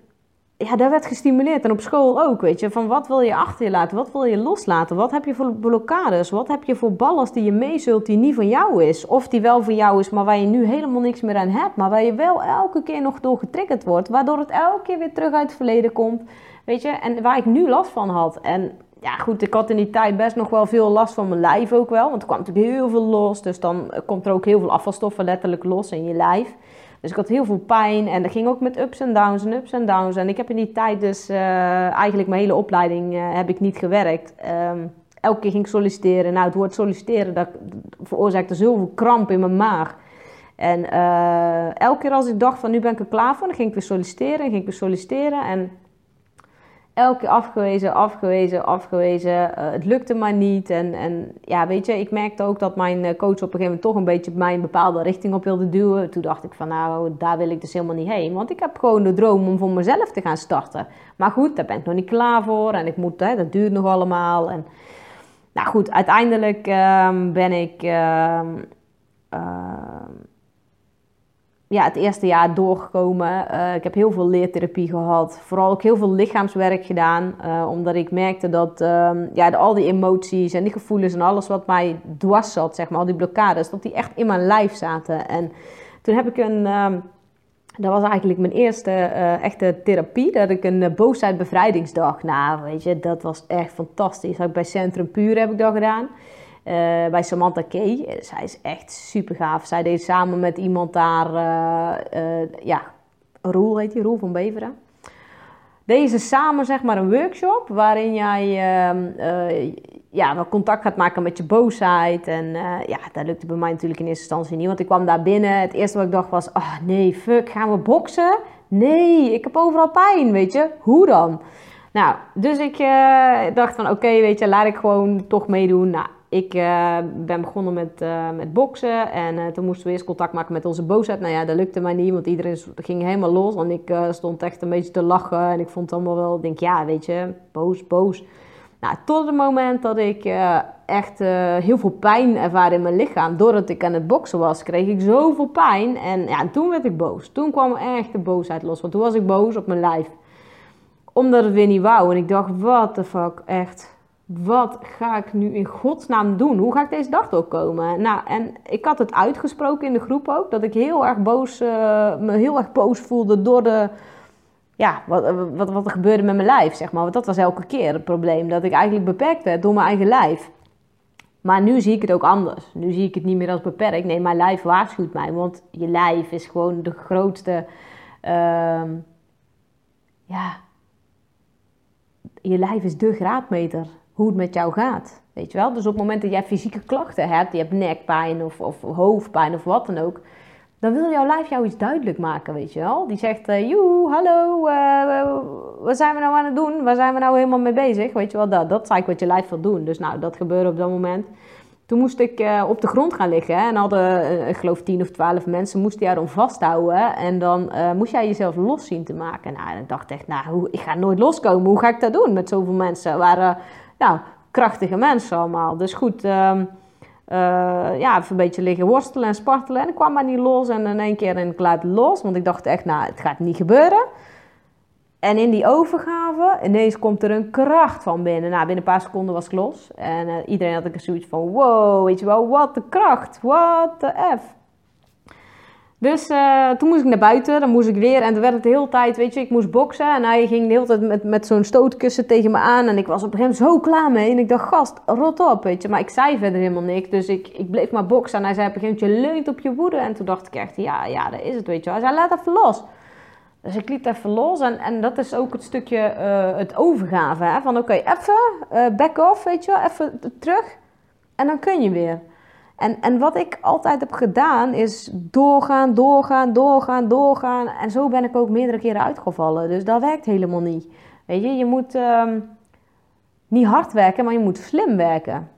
ja, dat werd gestimuleerd. En op school ook, weet je. Van wat wil je achter je laten? Wat wil je loslaten? Wat heb je voor blokkades? Wat heb je voor ballast die je mee zult die niet van jou is? Of die wel van jou is, maar waar je nu helemaal niks meer aan hebt. Maar waar je wel elke keer nog door getriggerd wordt. Waardoor het elke keer weer terug uit het verleden komt. Weet je, en waar ik nu last van had. En ja, goed, ik had in die tijd best nog wel veel last van mijn lijf ook wel. Want er kwam natuurlijk heel veel los. Dus dan komt er ook heel veel afvalstoffen letterlijk los in je lijf. Dus ik had heel veel pijn en dat ging ook met ups en downs en ups en downs. En ik heb in die tijd dus uh, eigenlijk mijn hele opleiding uh, heb ik niet gewerkt. Um, elke keer ging ik solliciteren. Nou, het woord solliciteren, dat veroorzaakte zoveel kramp in mijn maag. En uh, elke keer als ik dacht van nu ben ik er klaar voor, dan ging ik weer solliciteren, ging ik weer solliciteren. En elke keer afgewezen, afgewezen, afgewezen. Uh, het lukte maar niet. En, en ja, weet je, ik merkte ook dat mijn eh, coach op een gegeven moment toch een beetje mij een bepaalde richting op wilde duwen. Toen dacht ik van nou, daar wil ik dus helemaal niet heen. Want ik heb gewoon de droom om voor mezelf te gaan starten. Maar goed, daar ben ik nog niet klaar voor. En ik moet, hè, dat duurt nog allemaal. En nou goed, uiteindelijk uh, ben ik... Uh, ja, het eerste jaar doorgekomen. Uh, ik heb heel veel leertherapie gehad. Vooral ook heel veel lichaamswerk gedaan. Uh, omdat ik merkte dat uh, ja, al die emoties en die gevoelens en alles wat mij dwars zat, zeg maar, al die blokkades, dat die echt in mijn lijf zaten. En toen heb ik een. Ehm, dat was eigenlijk mijn eerste uh, echte therapie. Dat ik een boosheid-bevrijdingsdag. Nou, weet je, dat was echt fantastisch. Dat ik bij Centrum Puur heb ik dat gedaan. Uh, bij Samantha Kay. Zij is echt super gaaf. Zij deed samen met iemand daar, uh, ja, Roel heet die, Roel van Beveren. Deze samen zeg maar een workshop waarin jij ehm, ja, wel contact gaat maken met je boosheid. En ja, dat lukte bij mij natuurlijk in eerste instantie niet, want ik kwam daar binnen. Het eerste wat ik dacht was, oh nee, fuck, gaan we boksen? Nee, ik heb overal pijn, weet je. Hoe dan? Nou, dus ik dacht van oké, weet je, laat ik gewoon toch meedoen. Nou, ik uh, ben begonnen met, uh, met boksen en toen moesten we eerst contact maken met onze boosheid. Nou ja, dat lukte mij niet, want iedereen ging helemaal los. En ik stond echt een beetje te lachen en ik vond het allemaal wel, denk ja, weet je, boos, boos. Nou, tot het moment dat ik echt heel veel pijn ervaarde in mijn lichaam. Doordat ik aan het boksen was, kreeg ik zoveel pijn. En ja, toen werd ik boos. Toen kwam echt de boosheid los, want toen was ik boos op mijn lijf omdat het weer niet wou. En ik dacht, what the fuck, echt. Wat ga ik nu in godsnaam doen? Hoe ga ik deze dag doorkomen? Nou, en ik had het uitgesproken in de groep ook. Dat ik heel erg boos, uh, me heel erg boos voelde door de... Ja, wat, wat, wat er gebeurde met mijn lijf, zeg maar. Want dat was elke keer het probleem. Dat ik eigenlijk beperkt werd door mijn eigen lijf. Maar nu zie ik het ook anders. Nu zie ik het niet meer als beperkt. Nee, mijn lijf waarschuwt mij. Want je lijf is gewoon de grootste... Uh, ja, je lijf is de graadmeter hoe het met jou gaat. Weet je wel? Dus op het moment dat jij fysieke klachten hebt, je hebt nekpijn of, of hoofdpijn of wat dan ook, dan wil jouw lijf jou iets duidelijk maken, weet je wel? Die zegt, uh, joe, hallo, uh, wat zijn we nou aan het doen? Waar zijn we nou helemaal mee bezig? Weet je wel, dat, dat is eigenlijk wat je lijf wil doen. Dus nou, dat gebeurde op dat moment. Toen moest ik op de grond gaan liggen. Hè, en hadden, ik geloof, tien of twaalf mensen moesten jou dan vasthouden. En dan moest jij jezelf los zien te maken. Nou, en ik dacht echt, nou, hoe, ik ga nooit loskomen. Hoe ga ik dat doen met zoveel mensen? waren, nou, krachtige mensen allemaal. Dus goed, um, ja, even een beetje liggen worstelen en spartelen. En ik kwam maar niet los. En in één keer in ik los. Want ik dacht echt, nou, het gaat niet gebeuren. En in die overgave, ineens komt er een kracht van binnen. Nou, binnen een paar seconden was ik los. En uh, iedereen had ik zoiets van, wow, weet je wel, wat de kracht, what the F. Dus uh, toen moest ik naar buiten, dan moest ik weer. En toen werd het de hele tijd, weet je, ik moest boksen. En hij ging de hele tijd met, met zo'n stootkussen tegen me aan. En ik was op een gegeven moment zo klaar mee. En ik dacht, gast, rot op, weet je. Maar ik zei verder helemaal niks. Dus ik, ik bleef maar boksen. En hij zei op een gegeven moment, je leunt op je woede. En toen dacht ik echt, ja, ja, dat is het, weet je. Hij zei, laat even los. Dus ik liet even los en, en dat is ook het stukje uh, het overgave. Hè? Van oké, even uh, back off, weet je even terug en dan kun je weer. En, en wat ik altijd heb gedaan is doorgaan, doorgaan, doorgaan, doorgaan. En zo ben ik ook meerdere keren uitgevallen. Dus dat werkt helemaal niet. Weet je, je moet um, niet hard werken, maar je moet slim werken.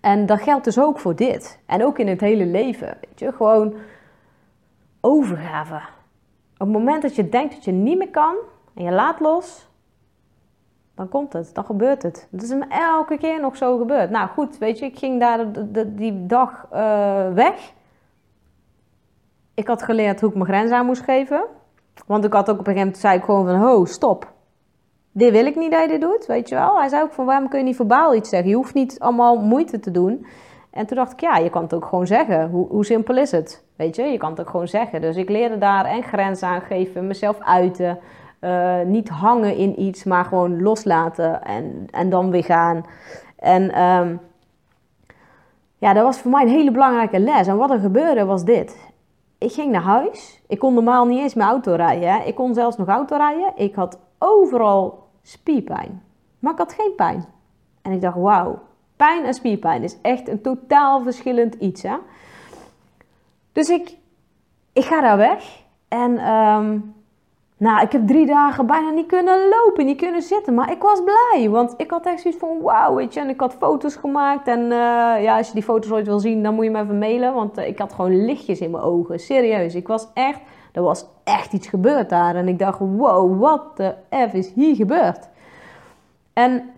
En dat geldt dus ook voor dit. En ook in het hele leven. Weet je, gewoon overgave op het moment dat je denkt dat je niet meer kan en je laat los, dan komt het, dan gebeurt het. Dat is me elke keer nog zo gebeurd. Nou goed, weet je, ik ging daar die dag uh, weg. Ik had geleerd hoe ik mijn grens aan moest geven. Want ik had ook op een gegeven moment, zei ik gewoon van, ho, stop. Dit wil ik niet dat je dit doet, weet je wel. Hij zei ook van, waarom kun je niet verbaal iets zeggen? Je hoeft niet allemaal moeite te doen. En toen dacht ik, ja, je kan het ook gewoon zeggen. Hoe, hoe simpel is het? Weet je, je kan het ook gewoon zeggen. Dus ik leerde daar en grenzen aangeven, mezelf uiten. Uh, niet hangen in iets, maar gewoon loslaten en, en dan weer gaan. En um, ja, dat was voor mij een hele belangrijke les. En wat er gebeurde was dit. Ik ging naar huis. Ik kon normaal niet eens mijn auto rijden. Hè. Ik kon zelfs nog auto rijden. Ik had overal spierpijn. Maar ik had geen pijn. En ik dacht, wauw, pijn en spierpijn is echt een totaal verschillend iets. Hè? Dus ik, ik ga daar weg. En um, nou, ik heb drie dagen bijna niet kunnen lopen, niet kunnen zitten. Maar ik was blij, want ik had echt zoiets van wauw, weet je. En ik had foto's gemaakt. En uh, ja, als je die foto's ooit wil zien, dan moet je me even mailen. Want uh, ik had gewoon lichtjes in mijn ogen. Serieus, ik was echt, er was echt iets gebeurd daar. En ik dacht, wow, wat de F is hier gebeurd? En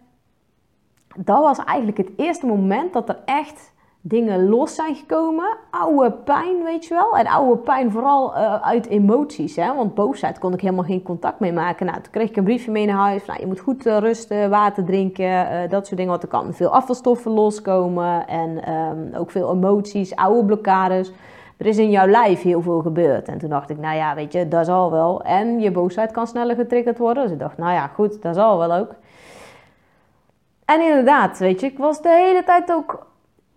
dat was eigenlijk het eerste moment dat er echt dingen los zijn gekomen. Oude pijn, weet je wel. En oude pijn vooral uh, uit emoties. Hè? Want boosheid kon ik helemaal geen contact mee maken. Nou, toen kreeg ik een briefje mee naar huis. Nou, je moet goed uh, rusten, water drinken, uh, dat soort dingen. Want er kan veel afvalstoffen loskomen. En um, ook veel emoties, oude blokkades. Er is in jouw lijf heel veel gebeurd. En toen dacht ik, nou ja, weet je, dat zal wel. En je boosheid kan sneller getriggerd worden. Dus ik dacht, nou ja, goed, dat zal wel ook. En inderdaad, weet je, ik was de hele tijd ook.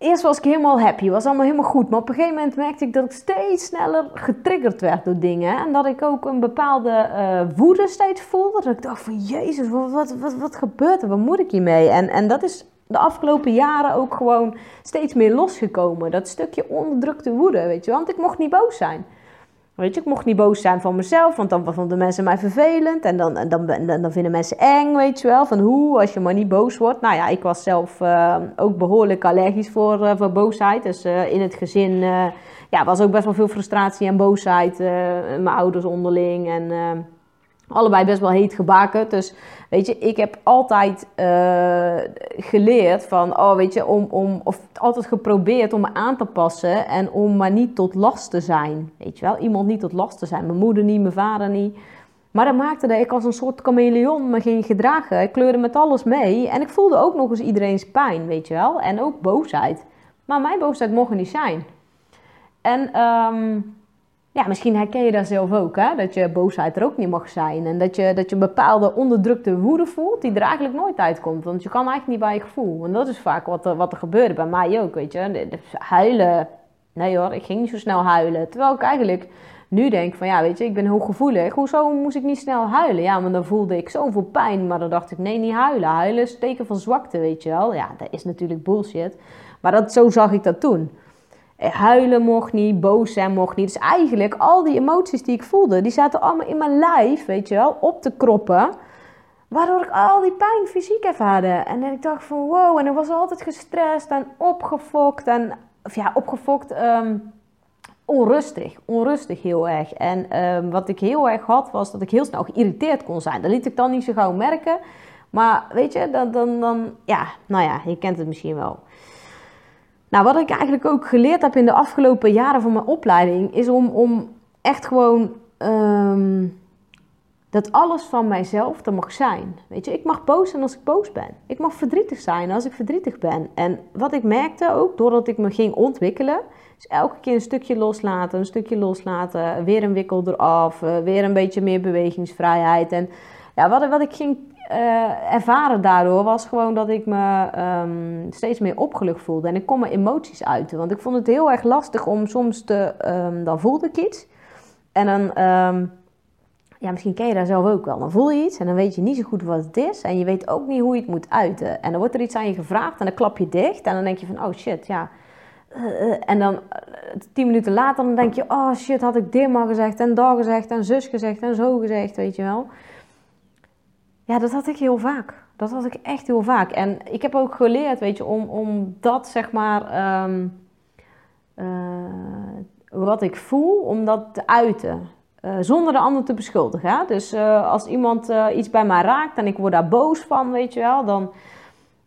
Eerst was ik helemaal happy, was allemaal helemaal goed. Maar op een gegeven moment merkte ik dat ik steeds sneller getriggerd werd door dingen. En dat ik ook een bepaalde uh, woede steeds voelde. Dat ik dacht van, jezus, wat, wat, wat, wat gebeurt er? Wat moet ik hiermee? En, en dat is de afgelopen jaren ook gewoon steeds meer losgekomen. Dat stukje onderdrukte woede, weet je Want ik mocht niet boos zijn. Weet je, ik mocht niet boos zijn van mezelf, want dan vonden mensen mij vervelend. En dan, dan, dan, vinden mensen eng, weet je wel. Van hoe, als je maar niet boos wordt. Nou ja, ik was zelf uh, ook behoorlijk allergisch voor, uh, voor boosheid. Dus uh, in het gezin ja, was ook best wel veel frustratie en boosheid. mijn ouders onderling en allebei best wel heet gebakken. Dus weet je, ik heb altijd uh, geleerd van, oh weet je, om, om, of altijd geprobeerd om me aan te passen en om maar niet tot last te zijn. Weet je wel, iemand niet tot last te zijn. Mijn moeder niet, mijn vader niet. Maar dat maakte dat ik als een soort chameleon me ging gedragen. Ik kleurde met alles mee en ik voelde ook nog eens iedereen's pijn, weet je wel. En ook boosheid. Maar mijn boosheid mocht er niet zijn. En um, ja, misschien herken je dat zelf ook, hè? dat je boosheid er ook niet mag zijn. En dat je, dat je een bepaalde onderdrukte woede voelt die er eigenlijk nooit uitkomt. Want je kan eigenlijk niet bij je gevoel. En dat is vaak wat er, wat er gebeurde bij mij ook, weet je. huilen, nee hoor, ik ging niet zo snel huilen. Terwijl ik eigenlijk nu denk van, ja, weet je, ik ben hooggevoelig. Hoezo moest ik niet snel huilen? Ja, want dan voelde ik zoveel pijn. Maar dan dacht ik, nee, niet huilen. Huilen is teken van zwakte, weet je wel. Ja, dat is natuurlijk bullshit. Maar dat, zo zag ik dat toen. Huilen mocht niet, boos zijn mocht niet. Dus eigenlijk al die emoties die ik voelde, die zaten allemaal in mijn lijf, weet je wel, op te kroppen. Waardoor ik al die pijn fysiek ervaarde. En ik dacht van wow, en ik was altijd gestrest en opgefokt. En, of ja, opgefokt, ehm, onrustig. Onrustig heel erg. En ehm, wat ik heel erg had, was dat ik heel snel geïrriteerd kon zijn. Dat liet ik dan niet zo gauw merken. Maar weet je, dan, dan, dan ja, nou ja, je kent het misschien wel. Nou, wat ik eigenlijk ook geleerd heb in de afgelopen jaren van mijn opleiding, is om, om echt gewoon ehm, dat alles van mijzelf er mag zijn. Weet je, ik mag boos zijn als ik boos ben. Ik mag verdrietig zijn als ik verdrietig ben. En wat ik merkte ook, doordat ik me ging ontwikkelen, is elke keer een stukje loslaten, een stukje loslaten, weer een wikkel eraf, eh, weer een beetje meer bewegingsvrijheid. En ja, wat, wat ik ging uh, ervaren daardoor was gewoon dat ik me um, steeds meer opgelucht voelde. En ik kon mijn emoties uiten. Want ik vond het heel erg lastig om soms te... Um, dan voelde ik iets. En dan... Um, ja, misschien ken je daar zelf ook wel. Dan voel je iets en dan weet je niet zo goed wat het is. En je weet ook niet hoe je het moet uiten. En dan wordt er iets aan je gevraagd en dan klap je dicht. En dan denk je van, oh shit, ja... Uh, en dan tien minuten later dan denk je, oh shit, had ik dit maar gezegd en dat gezegd en zus gezegd en zo gezegd, weet je wel. Ja, dat had ik heel vaak. Dat had ik echt heel vaak. En ik heb ook geleerd, weet je, om, om dat zeg maar. Ehm, eh, wat ik voel, om dat te uiten. Uh, zonder de ander te beschuldigen. Hè? Dus uh, als iemand iets bij mij raakt en ik word daar boos van, weet je wel, dan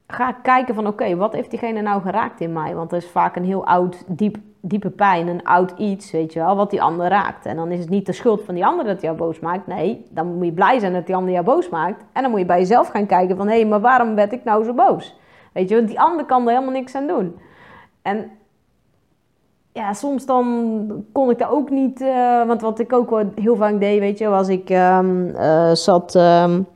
ga ik kijken van oké, wat heeft diegene nou geraakt in mij? Want er is vaak een heel oud, diep diepe pijn, een oud iets, weet je wel, wat die ander raakt. En dan is het niet de schuld van die ander dat jou boos maakt. Nee, dan moet je blij zijn dat die ander jou boos maakt. En dan moet je bij jezelf gaan kijken van, hé, hey, maar waarom werd ik nou zo boos? Weet je, want die ander kan er helemaal niks aan doen. En ja, soms dan kon ik daar ook niet, uh, want wat ik ook heel vaak deed, weet je, was ik um, uh, zat... Um,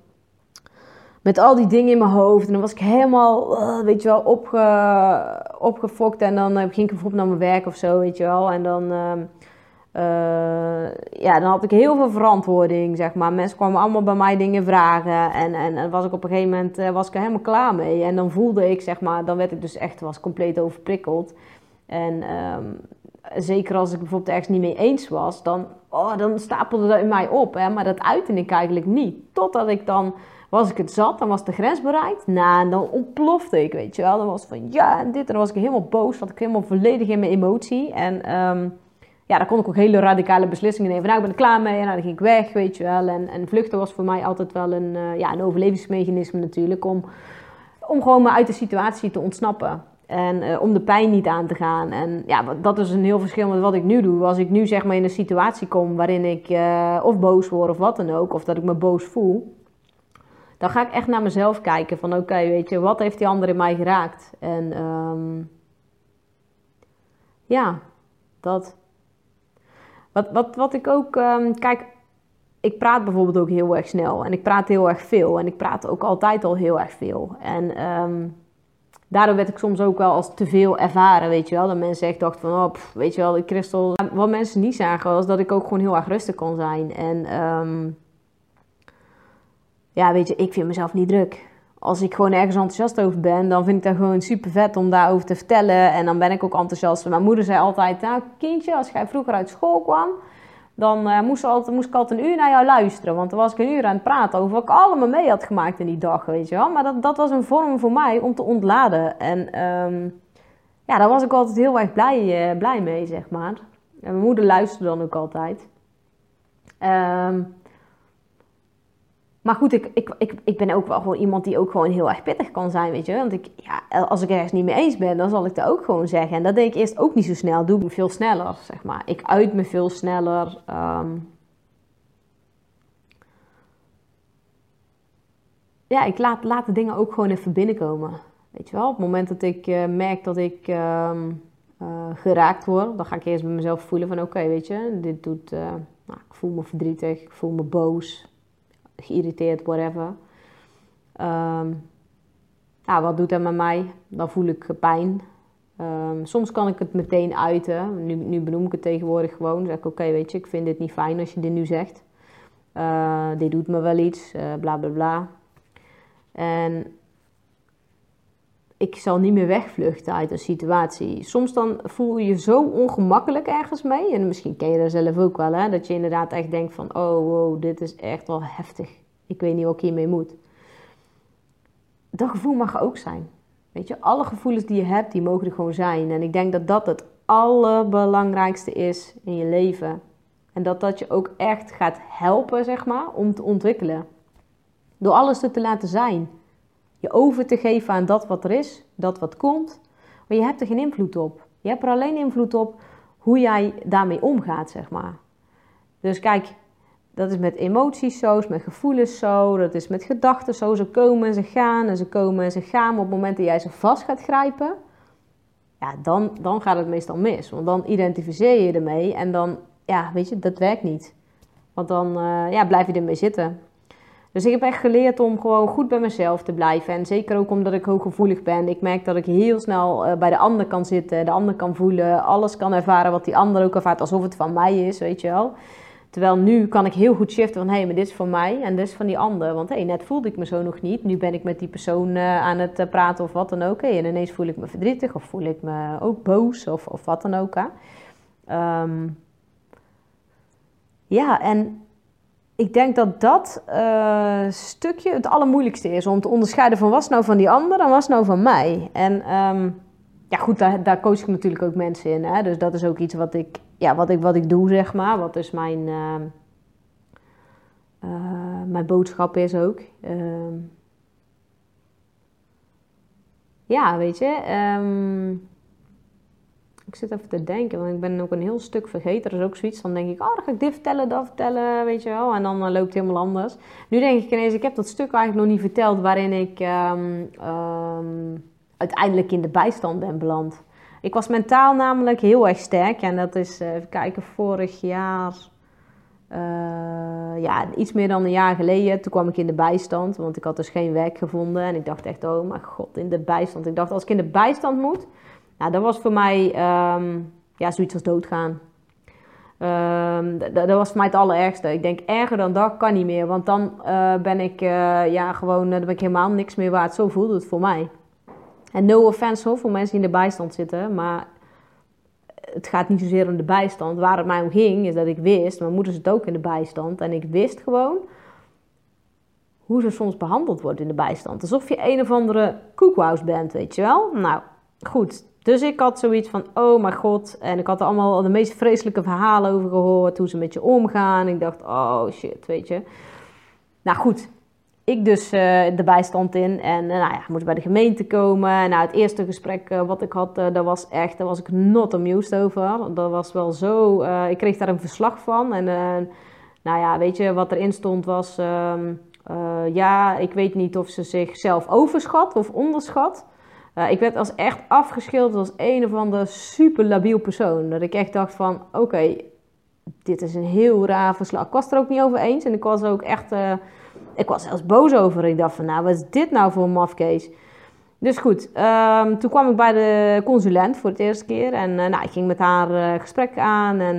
met al die dingen in mijn hoofd. En dan was ik helemaal, uh, weet je wel, opge, opgefokt. En dan uh, ging ik bijvoorbeeld naar mijn werk of zo, weet je wel. En dan, uh, ja, dan had ik heel veel verantwoording, zeg maar. Mensen kwamen allemaal bij mij dingen vragen. En, en, was ik op een gegeven moment was ik er helemaal klaar mee. En dan voelde ik, zeg maar, dan werd ik dus echt was compleet overprikkeld. En um, zeker als ik bijvoorbeeld ergens niet mee eens was, dan, oh, dan stapelde dat in mij op. Hè? Maar dat uitte ik eigenlijk niet. Totdat ik dan was ik het zat, dan was de grens bereikt. Nou, en dan ontplofte ik, weet je wel. Dan was van ja en dit. En dan was ik helemaal boos, zat ik helemaal volledig in mijn emotie. En um, ja, daar kon ik ook hele radicale beslissingen nemen. Nou, ik ben er klaar mee en nou, dan ging ik weg, weet je wel. En, en vluchten was voor mij altijd wel een, uh, ja, een overlevingsmechanisme natuurlijk. Om, om gewoon maar uit de situatie te ontsnappen. En uh, om de pijn niet aan te gaan. En ja, dat is een heel verschil met wat ik nu doe. Als ik nu zeg maar in een situatie kom waarin ik uh, of boos word of wat dan ook. Of dat ik me boos voel dan ga ik echt naar mezelf kijken van oké, weet je, wat heeft die ander in mij geraakt? En um, ja, dat. Wat, wat, wat ik ook, um, kijk, ik praat bijvoorbeeld ook heel erg snel en ik praat heel erg veel en ik praat ook altijd al heel erg veel. En um, daardoor werd ik soms ook wel als te veel ervaren, weet je wel. Dat mensen echt dachten van, oh, weet je wel, de kristal. Wat mensen niet zagen was dat ik ook gewoon heel erg rustig kon zijn. En ja, weet je, ik vind mezelf niet druk. Als ik gewoon ergens enthousiast over ben, dan vind ik dat gewoon super vet om daarover te vertellen. En dan ben ik ook enthousiast. Mijn moeder zei altijd, nou kindje, als jij vroeger uit school kwam, dan uh, moest, altijd, moest ik altijd een uur naar jou luisteren. Want dan was ik een uur aan het praten over wat ik allemaal mee had gemaakt in die dag, weet je wel. Maar dat, dat was een vorm voor mij om te ontladen. En um, ja, daar was ik altijd heel erg blij, uh, blij mee, zeg maar. En mijn moeder luisterde dan ook altijd. Um, maar goed, ik, ik, ik, ik ben ook wel gewoon iemand die ook gewoon heel erg pittig kan zijn, weet je. Want ik, ja, als ik ergens niet mee eens ben, dan zal ik dat ook gewoon zeggen. En dat deed ik eerst ook niet zo snel. Doe ik veel sneller, zeg maar. Ik uit me veel sneller. Um... Ja, ik laat, laat de dingen ook gewoon even binnenkomen. Weet je wel, op het moment dat ik uh, merk dat ik um, uh, geraakt word, dan ga ik eerst bij mezelf voelen van oké, weet je, dit doet, uh, nou, ik voel me verdrietig, ik voel me boos, geïrriteerd, whatever. Um, nou, wat doet dat met mij? Dan voel ik pijn. Um, soms kan ik het meteen uiten. Nu, nu benoem ik het tegenwoordig gewoon. Zeg ik, oké, weet je, ik vind dit niet fijn als je dit nu zegt. Uh, dit doet me wel iets, uh, bla bla bla. En ik zal niet meer wegvluchten uit een situatie. Soms dan voel je je zo ongemakkelijk ergens mee. En misschien ken je dat zelf ook wel, hè? Dat je inderdaad echt denkt van, oh wow, dit is echt wel heftig. Ik weet niet wat ik hiermee moet. Dat gevoel mag ook zijn. Weet je, alle gevoelens die je hebt, die mogen er gewoon zijn. En ik denk dat dat het allerbelangrijkste is in je leven. En dat dat je ook echt gaat helpen, zeg maar, om te ontwikkelen. Door alles te laten zijn je over te geven aan dat wat er is, dat wat komt. Maar je hebt er geen invloed op. Je hebt er alleen invloed op hoe jij daarmee omgaat, zeg maar. Dus kijk, dat is met emoties zo, met gevoelens zo, dat is met gedachten zo. Ze komen en ze gaan en ze komen en ze gaan. Maar op het moment dat jij ze vast gaat grijpen, ja, dan, dan gaat het meestal mis. Want dan identificeer je ermee en dan, ja, weet je, dat werkt niet. Want dan uh, ja, blijf je ermee zitten. Dus ik heb echt geleerd om gewoon goed bij mezelf te blijven. En zeker ook omdat ik hooggevoelig ben. Ik merk dat ik heel snel uh, bij de ander kan zitten, de ander kan voelen, alles kan ervaren wat die ander ook ervaart, alsof het van mij is, weet je wel. Terwijl nu kan ik heel goed shiften van hé, hey, maar dit is van mij en dit is van die ander. Want hé, hey, net voelde ik me zo nog niet. Nu ben ik met die persoon uh, aan het uh, praten of wat dan ook. En ineens voel ik me verdrietig of voel ik me ook boos of, of wat dan ook. Um, ja, en ik denk dat dat uh, stukje het allermoeilijkste is om te onderscheiden van was nou van die ander en was nou van mij. En um, ja, goed, daar, daar coach ik natuurlijk ook mensen in. Hè? Dus dat is ook iets wat ik, ja, wat ik, wat ik doe, zeg maar. Wat dus mijn, uh, uh, mijn boodschap is ook. Ehm, ja, weet je. Ik zit even te denken, want ik ben ook een heel stuk vergeten. Er is ook zoiets, dan denk ik, oh, dan ga ik dit vertellen, dat vertellen, weet je wel. En dan uh, loopt het helemaal anders. Nu denk ik ineens, ik heb dat stuk eigenlijk nog niet verteld waarin ik um, um, uiteindelijk in de bijstand ben beland. Ik was mentaal namelijk heel erg sterk. En dat is, uh, even kijken, vorig jaar, uh, ja, iets meer dan een jaar geleden. Toen kwam ik in de bijstand, want ik had dus geen werk gevonden. En ik dacht echt, oh mijn god, in de bijstand. Ik dacht, als ik in de bijstand moet nou, dat was voor mij um, ja, zoiets als doodgaan. Um, dat, was voor mij het allerergste. Ik denk, erger dan dat kan niet meer. Want dan uh, ben ik uh, ja, gewoon, uh, dan ben ik helemaal niks meer waard. Zo voelde het voor mij. En no offense hoor, voor mensen die in de bijstand zitten. Maar het gaat niet zozeer om de bijstand. Waar het mij om ging, is dat ik wist, mijn moeder zit ook in de bijstand. En ik wist gewoon hoe ze soms behandeld wordt in de bijstand. Alsof je een of andere koekwaus bent, weet je wel. Nou, goed. Dus ik had zoiets van, oh mijn god. En ik had er allemaal de meest vreselijke verhalen over gehoord. Hoe ze met je omgaan. Ik dacht, oh shit, weet je. Nou goed, ik dus uh, de bijstand in. En uh, nou ja, moest bij de gemeente komen. En nou, het eerste gesprek uh, wat ik had, dat was echt, daar was ik not amused over. Dat was wel zo, ik kreeg daar een verslag van. En nou ja, weet je, wat erin stond was... Um, ja, ik weet niet of ze zichzelf overschat of onderschat. Uh, ik werd als echt afgeschilderd als een of ander super labiel persoon. Dat ik echt dacht van, oké, dit is een heel raar verslag. Ik was er ook niet over eens en ik was er ook echt... Uh, ik was zelfs boos over. Ik dacht van, nou, wat is dit nou voor een mafkees? Dus goed, um, toen kwam ik bij de consulent voor het eerste keer. En uh, nou, ik ging met haar gesprek aan. En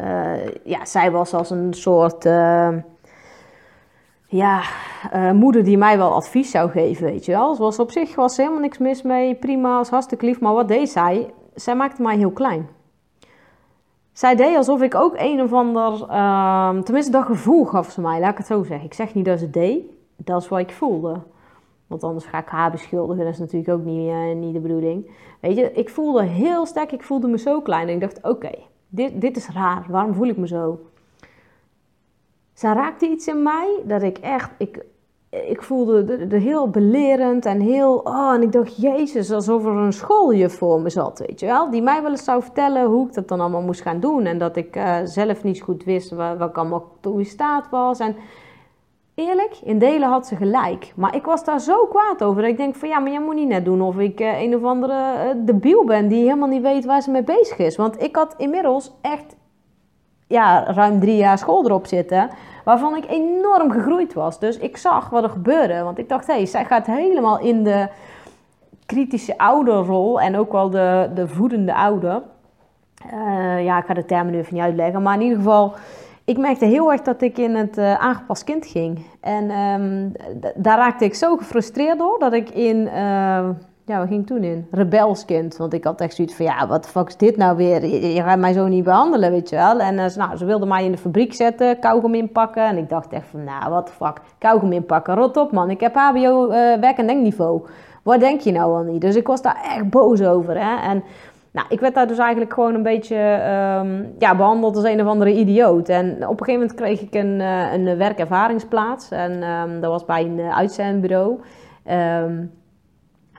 uh, ja, zij was als een soort ehm, ja, uh, moeder die mij wel advies zou geven, weet je wel. Zoals op zich was helemaal niks mis mee, prima, was hartstikke lief. Maar wat deed zij? Zij maakte mij heel klein. zij deed alsof ik ook een of ander, uh, tenminste dat gevoel gaf ze mij, laat ik het zo zeggen. Ik zeg niet dat ze deed, dat is wat ik voelde. Want anders ga ik haar beschuldigen, dat is natuurlijk ook niet, uh, niet de bedoeling. Weet je, ik voelde heel sterk, ik voelde me zo klein. En ik dacht, oké, dit, dit is raar, waarom voel ik me zo? Zij raakte iets in mij dat ik echt, ik, ik voelde het heel belerend en heel, oh, en ik dacht, jezus, alsof er een schooljuf voor me zat, weet je wel. Die mij wel eens zou vertellen hoe ik dat dan allemaal moest gaan doen. En dat ik uh, zelf niet goed wist wat, wat ik allemaal toe in staat was. En eerlijk, in delen had ze gelijk. Maar ik was daar zo kwaad over. Dat ik denk van, ja, maar jij moet niet net doen of ik uh, een of andere uh, debiel ben die helemaal niet weet waar ze mee bezig is. Want ik had inmiddels echt, ja, ruim drie jaar school erop zitten waarvan ik enorm gegroeid was. Dus ik zag wat er gebeurde. Want ik dacht, hé, hey, zij gaat helemaal in de kritische ouderrol en ook wel de, de voedende ouder. Uh, ja, ik ga de termen nu even niet uitleggen. Maar in ieder geval, ik merkte heel erg dat ik in het uh, aangepast kind ging. En um, daar raakte ik zo gefrustreerd door dat ik in... Uh, ja, wat ging toen in? Rebelskind. Want ik had echt zoiets van, ja, wat fuck is dit nou weer? Je, gaat mij zo niet behandelen, weet je wel. En uh, nou, ze wilden mij in de fabriek zetten, kauwgom inpakken. En ik dacht echt van, nou, wat de fuck, kauwgom inpakken. Rot op, man. Ik heb hbo uh, werk- en denkniveau. Wat denk je nou al niet? Dus ik was daar echt boos over, hè. En nou, ik werd daar dus eigenlijk gewoon een beetje um, ja, behandeld als een of andere idioot. En op een gegeven moment kreeg ik een, uh, een werkervaringsplaats. En um, dat was bij een uitzendbureau. Um,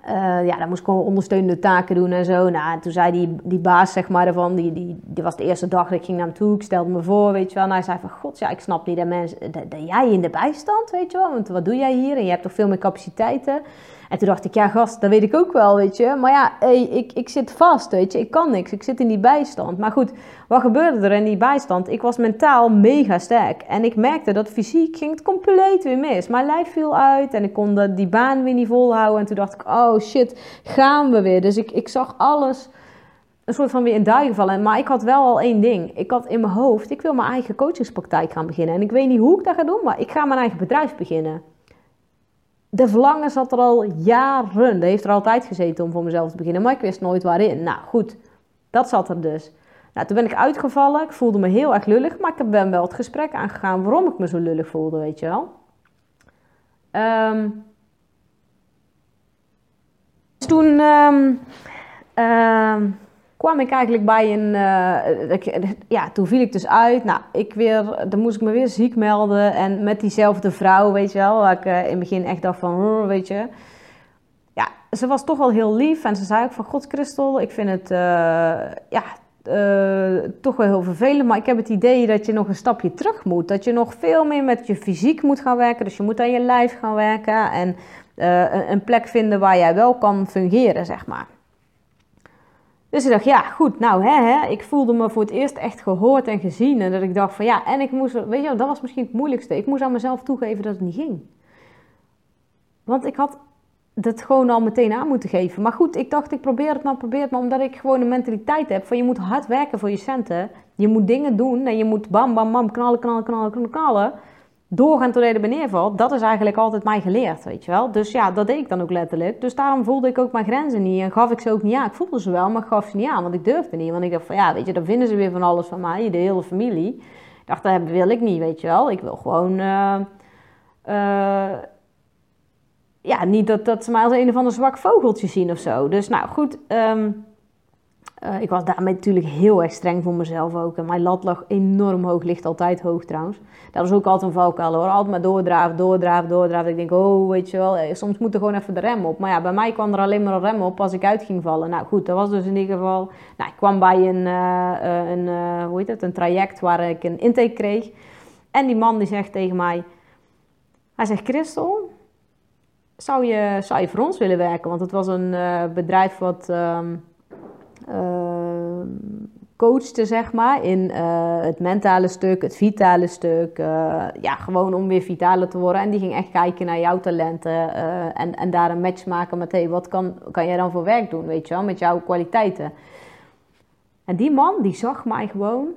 uh, ja, dan moest ik gewoon ondersteunende taken doen en zo. Nou, toen zei die, die baas, zeg maar, ervan, die, die, die was de eerste dag dat ik ging naar hem toe. Ik stelde me voor, weet je wel. En hij zei van, god, ja, ik snap niet dat, mensen, dat jij in de bijstand, weet je wel. Want wat doe jij hier? En je hebt toch veel meer capaciteiten. En toen dacht ik, ja gast, dat weet ik ook wel, weet je. Maar ja, ik, ik zit vast, weet je. Ik kan niks, ik zit in die bijstand. Maar goed, wat gebeurde er in die bijstand? Ik was mentaal mega sterk. En ik merkte dat fysiek ging het compleet weer mis. Mijn lijf viel uit en ik kon die baan weer niet volhouden. En toen dacht ik, oh shit, gaan we weer. Dus ik, ik zag alles een soort van weer in duigen vallen. Maar ik had wel al één ding. Ik had in mijn hoofd, ik wil mijn eigen coachingspraktijk gaan beginnen. En ik weet niet hoe ik dat ga doen, maar ik ga mijn eigen bedrijf beginnen de verlangen zat er al jaren. Dat heeft er altijd gezeten om voor mezelf te beginnen. Maar ik wist nooit waarin. Nou goed, dat zat er dus. Nou, toen ben ik uitgevallen. Ik voelde me heel erg lullig. Maar ik ben wel het gesprek aangegaan waarom ik me zo lullig voelde, weet je wel. Um, toen... Um, kwam ik eigenlijk bij een. Uh, ja, toen viel ik dus uit. Nou, ik weer, dan moest ik me weer ziek melden. En met diezelfde vrouw, weet je wel, waar ik uh, in het begin echt dacht van, weet je. Ja, ze was toch wel heel lief. En ze zei ook van, God, Christel, ik vind het, uh, ja, toch wel heel vervelend. Maar ik heb het idee dat je nog een stapje terug moet. Dat je nog veel meer met je fysiek moet gaan werken. Dus je moet aan je lijf gaan werken. En een, een plek vinden waar jij wel kan fungeren, zeg maar. Dus ik dacht, ja, goed, nou, hè, hè, ik voelde me voor het eerst echt gehoord en gezien. En dat ik dacht van, ja, en ik moest, weet je, dat was misschien het moeilijkste. Ik moest aan mezelf toegeven dat het niet ging. Want ik had dat gewoon al meteen aan moeten geven. Maar goed, ik dacht, ik probeer het maar, probeer het maar, omdat ik gewoon een mentaliteit heb van je moet hard werken voor je centen. Je moet dingen doen en je moet bam, bam, bam, knallen, knallen, knallen, knallen doorgaan tot je er neervalt, dat is eigenlijk altijd mij geleerd, weet je wel. Dus ja, dat deed ik dan ook letterlijk. Dus daarom voelde ik ook mijn grenzen niet en gaf ik ze ook niet aan. Ik voelde ze wel, maar gaf ze niet aan, want ik durfde niet. Want ik dacht van, ja, weet je, dan vinden ze weer van alles van mij, de hele familie. Ik dacht, dat wil ik niet, weet je wel. Ik wil gewoon... Uh, ja, niet dat, dat ze mij als een of ander zwak vogeltje zien of zo. Dus nou, goed... Um, uh, ik was daarmee natuurlijk heel erg streng voor mezelf ook. En mijn lat lag enorm hoog, ligt altijd hoog trouwens. Dat is ook altijd een valkuil hoor. Altijd maar doordraven, doordraven, doordraven. Ik denk, oh weet je wel, eh, soms moet er gewoon even de rem op. Maar ja, bij mij kwam er alleen maar een rem op als ik uit ging vallen. Nou goed, dat was dus in ieder geval... Nou, ik kwam bij een, uh, een hoe heet het, een traject waar ik een intake kreeg. En die man die zegt tegen mij... Hij zegt, Christel, zou je, zou je voor ons willen werken? Want het was een bedrijf wat... Uh, coachte, zeg maar, in uh, het mentale stuk, het vitale stuk. Uh, ja, gewoon om weer vitaler te worden. En die ging echt kijken naar jouw talenten en, en daar een match maken met, hey, wat kan, kan jij dan voor werk doen, weet je wel, met jouw kwaliteiten. En die man, die zag mij gewoon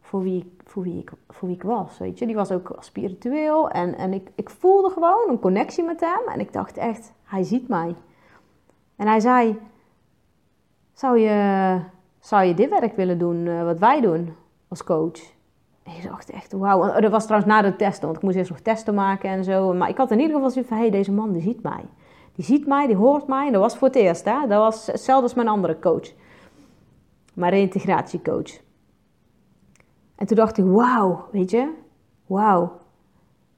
voor wie ik, voor wie ik, voor wie ik was, weet je. Die was ook spiritueel en, en ik, ik voelde gewoon een connectie met hem. En ik dacht echt, hij ziet mij. En hij zei zou je, zou je dit werk willen doen eh, wat wij doen als coach? En ik dacht echt, wauw. Oh, dat was trouwens na de testen, want ik moest eerst nog testen maken en zo. Maar ik had in ieder geval zoiets van, hé, hey, deze man die ziet mij. Die ziet mij, die hoort mij. En dat was voor het eerst, hè. Dat was hetzelfde als mijn andere coach. Mijn reïntegratiecoach. En toen dacht ik, wauw, weet je, wauw.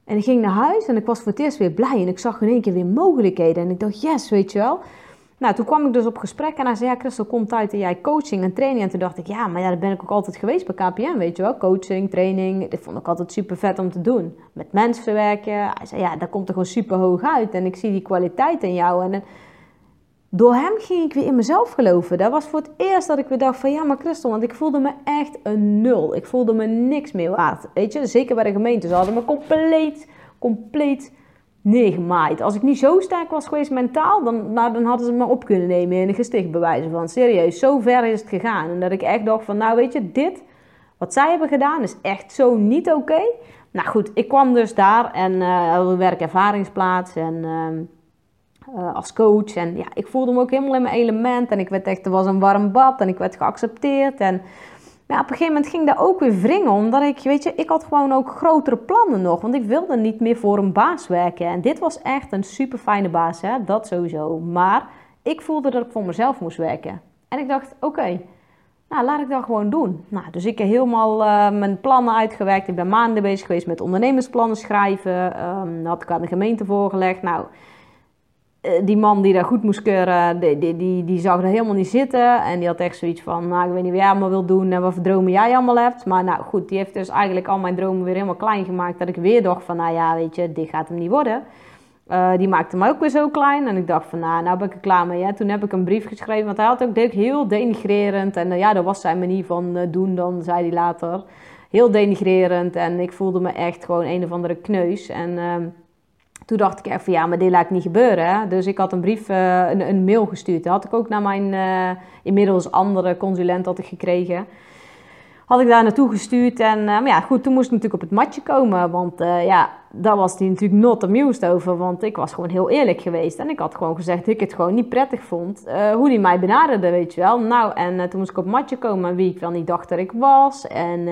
En ik ging naar huis en ik was voor het eerst weer blij. En ik zag in één keer weer mogelijkheden. En ik dacht, yes, weet je wel. Nou, toen kwam ik dus op gesprek en hij zei, ja, Christel, komt uit en jij coaching en training. En toen dacht ik, ja, maar ja, dat ben ik ook altijd geweest bij KPN, weet je wel. Coaching, training, dat vond ik altijd super vet om te doen. Met mensen werken. Hij zei, ja, dat komt er gewoon super hoog uit. En ik zie die kwaliteit in jou. En, door hem ging ik weer in mezelf geloven. Dat was voor het eerst dat ik weer dacht van, ja, maar Christel, want ik voelde me echt een nul. Ik voelde me niks meer waard. Weet je, zeker bij de gemeente. Ze hadden me compleet, compleet neergemaaid. Als ik niet zo sterk was geweest mentaal, dan, nou, dan hadden ze me op kunnen nemen in een gesticht bewijzen van. Serieus, zo ver is het gegaan. En dat ik echt dacht van, nou weet je, dit, wat zij hebben gedaan, is echt zo niet oké. Nou goed, ik kwam dus daar en uh, werkervaringsplaats en uh, als coach. En ja, ik voelde me ook helemaal in mijn element. En ik werd echt, er was een warm bad en ik werd geaccepteerd. En maar op een gegeven moment ging dat ook weer wringen, omdat ik, weet je, ik had gewoon ook grotere plannen nog. Want ik wilde niet meer voor een baas werken. En dit was echt een super fijne baas, hè? dat sowieso. Maar ik voelde dat ik voor mezelf moest werken. En ik dacht, oké, nou laat ik dat gewoon doen. Nou, dus ik heb helemaal uh, mijn plannen uitgewerkt. Ik ben maanden bezig geweest met ondernemersplannen schrijven. Um, had ik aan de gemeente voorgelegd. Nou, eh, die man die daar goed moest keuren, die, die, die, die, zag er helemaal niet zitten. En die had echt zoiets van, nou, ik weet niet wat jij allemaal wil doen en wat voor dromen jij allemaal hebt. Maar nou goed, die heeft dus eigenlijk al mijn dromen weer helemaal klein gemaakt. Dat ik weer dacht van, nou ja, weet je, dit gaat hem niet worden. Uh, die maakte me ook weer zo klein. En ik dacht van, nou, nou ben ik er klaar mee. Toen heb ik een brief geschreven, want hij had ook heel denigrerend. En uh, ja, dat was zijn manier van doen dan, zei hij later. Heel denigrerend. En ik voelde me echt gewoon een of andere kneus. En ehm, toen dacht ik echt van ja, maar dit laat niet gebeuren. Dus ik had een brief, uh, een, een, mail gestuurd. Dat had ik ook naar mijn uh, inmiddels andere consulent had ik gekregen had ik daar naartoe gestuurd. En uh, maar ja, goed, toen moest ik natuurlijk op het matje komen. Want uh, ja, daar was hij natuurlijk not amused over. Want ik was gewoon heel eerlijk geweest. En ik had gewoon gezegd dat ik het gewoon niet prettig vond. Uh, hoe hij mij benaderde, weet je wel. Nou, en toen moest ik op het matje komen wie ik wel niet dacht dat ik was. En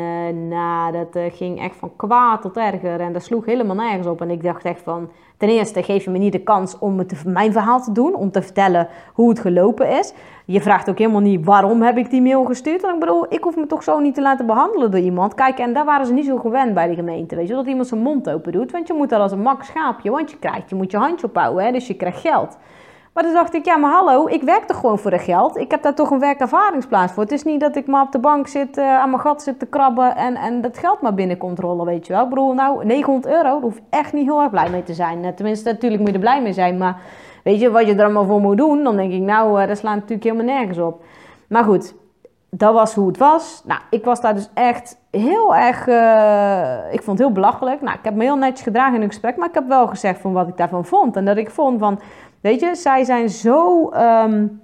dat ging echt van kwaad tot erger. En dat sloeg helemaal nergens op. En ik dacht echt van... Ten eerste geef je me niet de kans om mijn verhaal te doen. Om te vertellen hoe het gelopen is. Je vraagt ook helemaal niet waarom heb ik die mail gestuurd. En ik bedoel, ik hoef me toch zo niet te laten behandelen door iemand. Kijk, en daar waren ze niet zo gewend bij de gemeente. Weet je, dat iemand zijn mond open doet. Want je moet dat als een mak schaapje. Want je krijgt, je moet je handje ophouden. Hè, dus je krijgt geld. Maar toen dacht ik, ja, maar hallo, ik werk toch gewoon voor de geld. Ik heb daar toch een werkervaringsplaats voor. Het is niet dat ik maar op de bank zit, uh, aan mijn gat zit te krabben en, en dat geld maar binnenkomt rollen, weet je wel. Ik bedoel, nou, 900 euro, daar hoef ik echt niet heel erg blij mee te zijn. Tenminste, natuurlijk moet je er blij mee zijn, maar Weet je, wat je er allemaal voor moet doen, dan denk ik, nou, uh, dat slaat natuurlijk helemaal nergens op. Maar goed, dat was hoe het was. Nou, ik was daar dus echt heel erg, uh, ik vond het heel belachelijk. Nou, ik heb me heel netjes gedragen in het gesprek, maar ik heb wel gezegd van wat ik daarvan vond. En dat ik vond van, weet je, zij zijn zo... Um,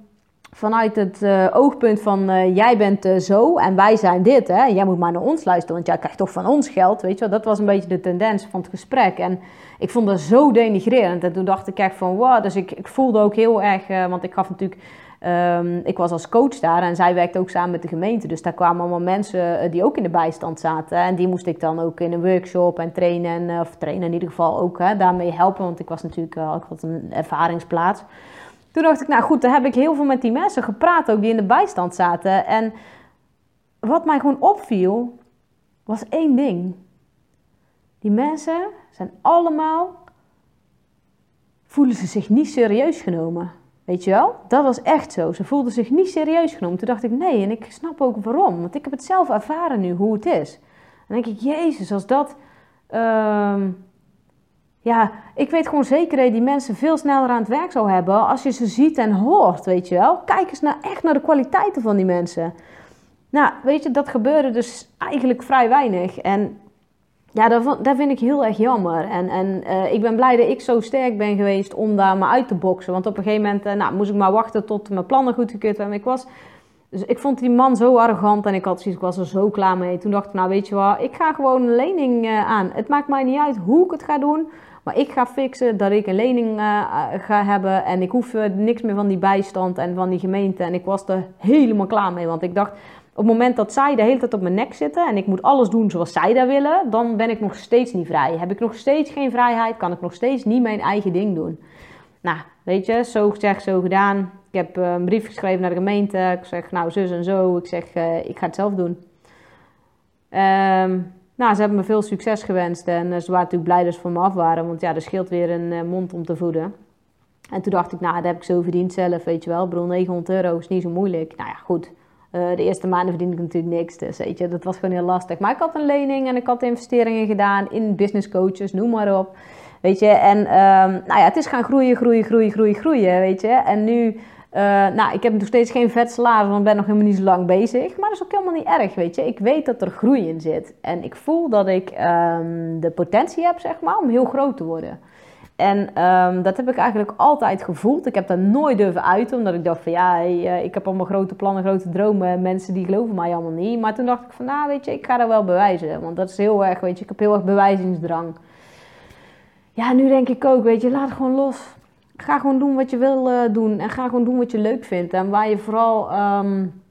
vanuit het uh, oogpunt van uh, jij bent uh, zo en wij zijn dit. Hè? Jij moet maar naar ons luisteren, want jij krijgt toch van ons geld. Weet je wel? Dat was een beetje de tendens van het gesprek. En ik vond dat zo denigrerend. En toen dacht ik echt van wow. Dus ik, ik voelde ook heel erg, want ik gaf natuurlijk. Um, ik was als coach daar en zij werkte ook samen met de gemeente. Dus daar kwamen allemaal mensen die ook in de bijstand zaten. En die moest ik dan ook in een workshop en trainen. of trainen in ieder geval ook hè, daarmee helpen. Want ik was natuurlijk ik had een ervaringsplaats. Toen dacht ik, nou goed, dan heb ik heel veel met die mensen gepraat, ook die in de bijstand zaten. En wat mij gewoon opviel, was één ding. Die mensen zijn allemaal, voelen ze zich niet serieus genomen. Weet je wel? Dat was echt zo. Ze voelden zich niet serieus genomen. Toen dacht ik, nee, en ik snap ook waarom. Want ik heb het zelf ervaren nu, hoe het is. Dan denk ik, jezus, als dat... Uh, ja, ik weet gewoon zeker dat die mensen veel sneller aan het werk zou hebben als je ze ziet en hoort, weet je wel. Kijk eens naar, echt naar de kwaliteiten van die mensen. Nou, weet je, dat gebeurde dus eigenlijk vrij weinig. En ja, dat, vind ik heel erg jammer. En, en uh, ik ben blij dat ik zo sterk ben geweest om daar maar uit te boksen. Want op een gegeven moment uh, nou, moest ik maar wachten tot mijn plannen goedgekeurd werden. Ik was... Dus ik vond die man zo arrogant en ik, had, ik was er zo klaar mee. Toen dacht ik, nou weet je wat, ik ga gewoon een lening uh, aan. Het maakt mij niet uit hoe ik het ga doen. Maar ik ga fixen dat ik een lening ga hebben. En ik hoef niks meer van die bijstand en van die gemeente. En ik was er helemaal klaar mee. Want ik dacht, op het moment dat zij de hele tijd op mijn nek zitten en ik moet alles doen zoals zij dat willen, dan ben ik nog steeds niet vrij. Heb ik nog steeds geen vrijheid, kan ik nog steeds niet mijn eigen ding doen. Nou, weet je, zo gezegd, zo gedaan. Ik heb eh, een brief geschreven naar de gemeente. Ik zeg, nou, zus en zo. Ik zeg, ik ga het zelf doen. Um, nou, ze hebben me veel succes gewenst. En uh, ze waren natuurlijk blij dat ze van me af waren. Want ja, er scheelt weer een mond om te voeden. En toen dacht ik, nou, dat heb ik zo verdiend zelf, weet je wel. Ik bedoel, 900 euro is niet zo moeilijk. Nou ja, goed. de eerste maanden verdiende ik natuurlijk niks. Dus weet je, dat was gewoon heel lastig. Maar ik had een lening en ik had investeringen gedaan in business coaches, noem maar op. Weet je, en um, nou ja, het is gaan groeien, groeien, groeien, groeien, groeien, weet je. En nu, uh, nou, ik heb nog steeds geen vet salaris, want ben nog helemaal niet zo lang bezig. Maar dat is ook helemaal niet erg, weet je. Ik weet dat er groei in zit. En ik voel dat ik um, de potentie heb, zeg maar, om heel groot te worden. En um, dat heb ik eigenlijk altijd gevoeld. Ik heb dat nooit durven uiten, omdat ik dacht van ja, hey, ik heb allemaal grote plannen, grote dromen. Mensen die geloven mij allemaal niet. Maar toen dacht ik van nou, weet je, ik ga dat wel bewijzen. Want dat is heel erg, weet je, ik heb heel erg bewijzingsdrang ja, nu denk ik ook, weet je, laat het gewoon los. Ga gewoon doen wat je wil uh, doen. En ga gewoon doen wat je leuk vindt. En waar je vooral um,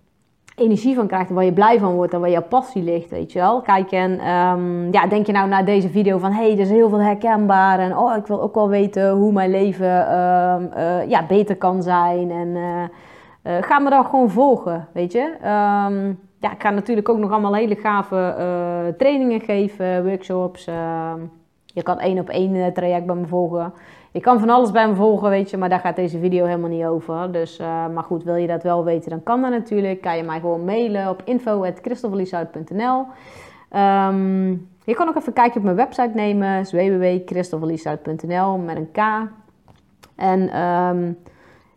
energie van krijgt. En waar je blij van wordt. En waar jouw passie ligt, weet je wel. Kijk, en um, ja, denk je nou naar deze video van... Hé, hey, er is heel veel herkenbaar. En oh, ik wil ook wel weten hoe mijn leven um, uh, ja, beter kan zijn. En uh, ga me dan gewoon volgen, weet je. ja, ik ga natuurlijk ook nog allemaal hele gave trainingen geven. Workshops, je kan één op één eh, traject bij me volgen. Je kan van alles bij me volgen, weet je, maar daar gaat deze video helemaal niet over. Dus, uh, maar goed, wil je dat wel weten, dan kan dat natuurlijk. Kan je mij gewoon mailen op info.christelverlieshout.nl um, ehm, Je kan ook even een kijkje op mijn website nemen, www.christelverlieshout.nl met een K. En um,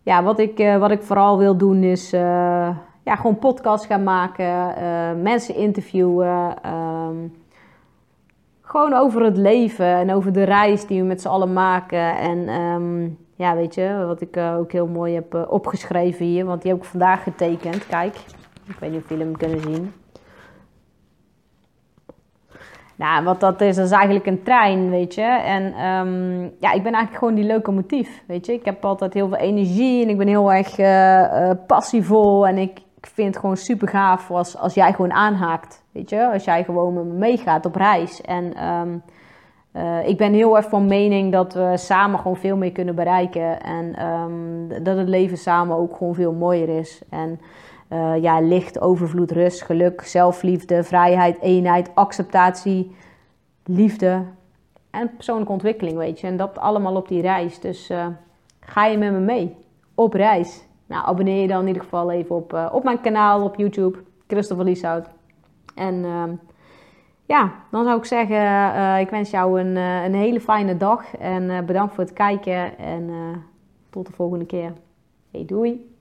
ja, wat ik, uh, wat ik vooral wil doen is ja, gewoon podcasts gaan maken, mensen interviewen... Um, gewoon over het leven en over de reis die we met z'n allen maken. En um, ja, weet je, wat ik uh, ook heel mooi heb uh, opgeschreven hier, want die heb ik vandaag getekend. Kijk, ik weet niet of jullie hem kunnen zien. Nou, wat dat is, dat is eigenlijk een trein, weet je. En um, ja, ik ben eigenlijk gewoon die locomotief, weet je. Ik heb altijd heel veel energie en ik ben heel erg uh, passievol. En ik, ik vind het gewoon super gaaf als, als jij gewoon aanhaakt. Weet je, als jij gewoon met me meegaat op reis. En um, uh, ik ben heel erg van mening dat we samen gewoon veel meer kunnen bereiken. En um, dat het leven samen ook gewoon veel mooier is. En uh, ja, licht, overvloed, rust, geluk, zelfliefde, vrijheid, eenheid, acceptatie, liefde en persoonlijke ontwikkeling, weet je. En dat allemaal op die reis. Dus uh, ga je met me mee op reis? Nou, abonneer je dan in ieder geval even op, op mijn kanaal op YouTube, Christopher Lieshout. En uh, ja, dan zou ik zeggen, uh, ik wens jou een, uh, een hele fijne dag. En uh, bedankt voor het kijken. En tot de volgende keer. Hey, doei!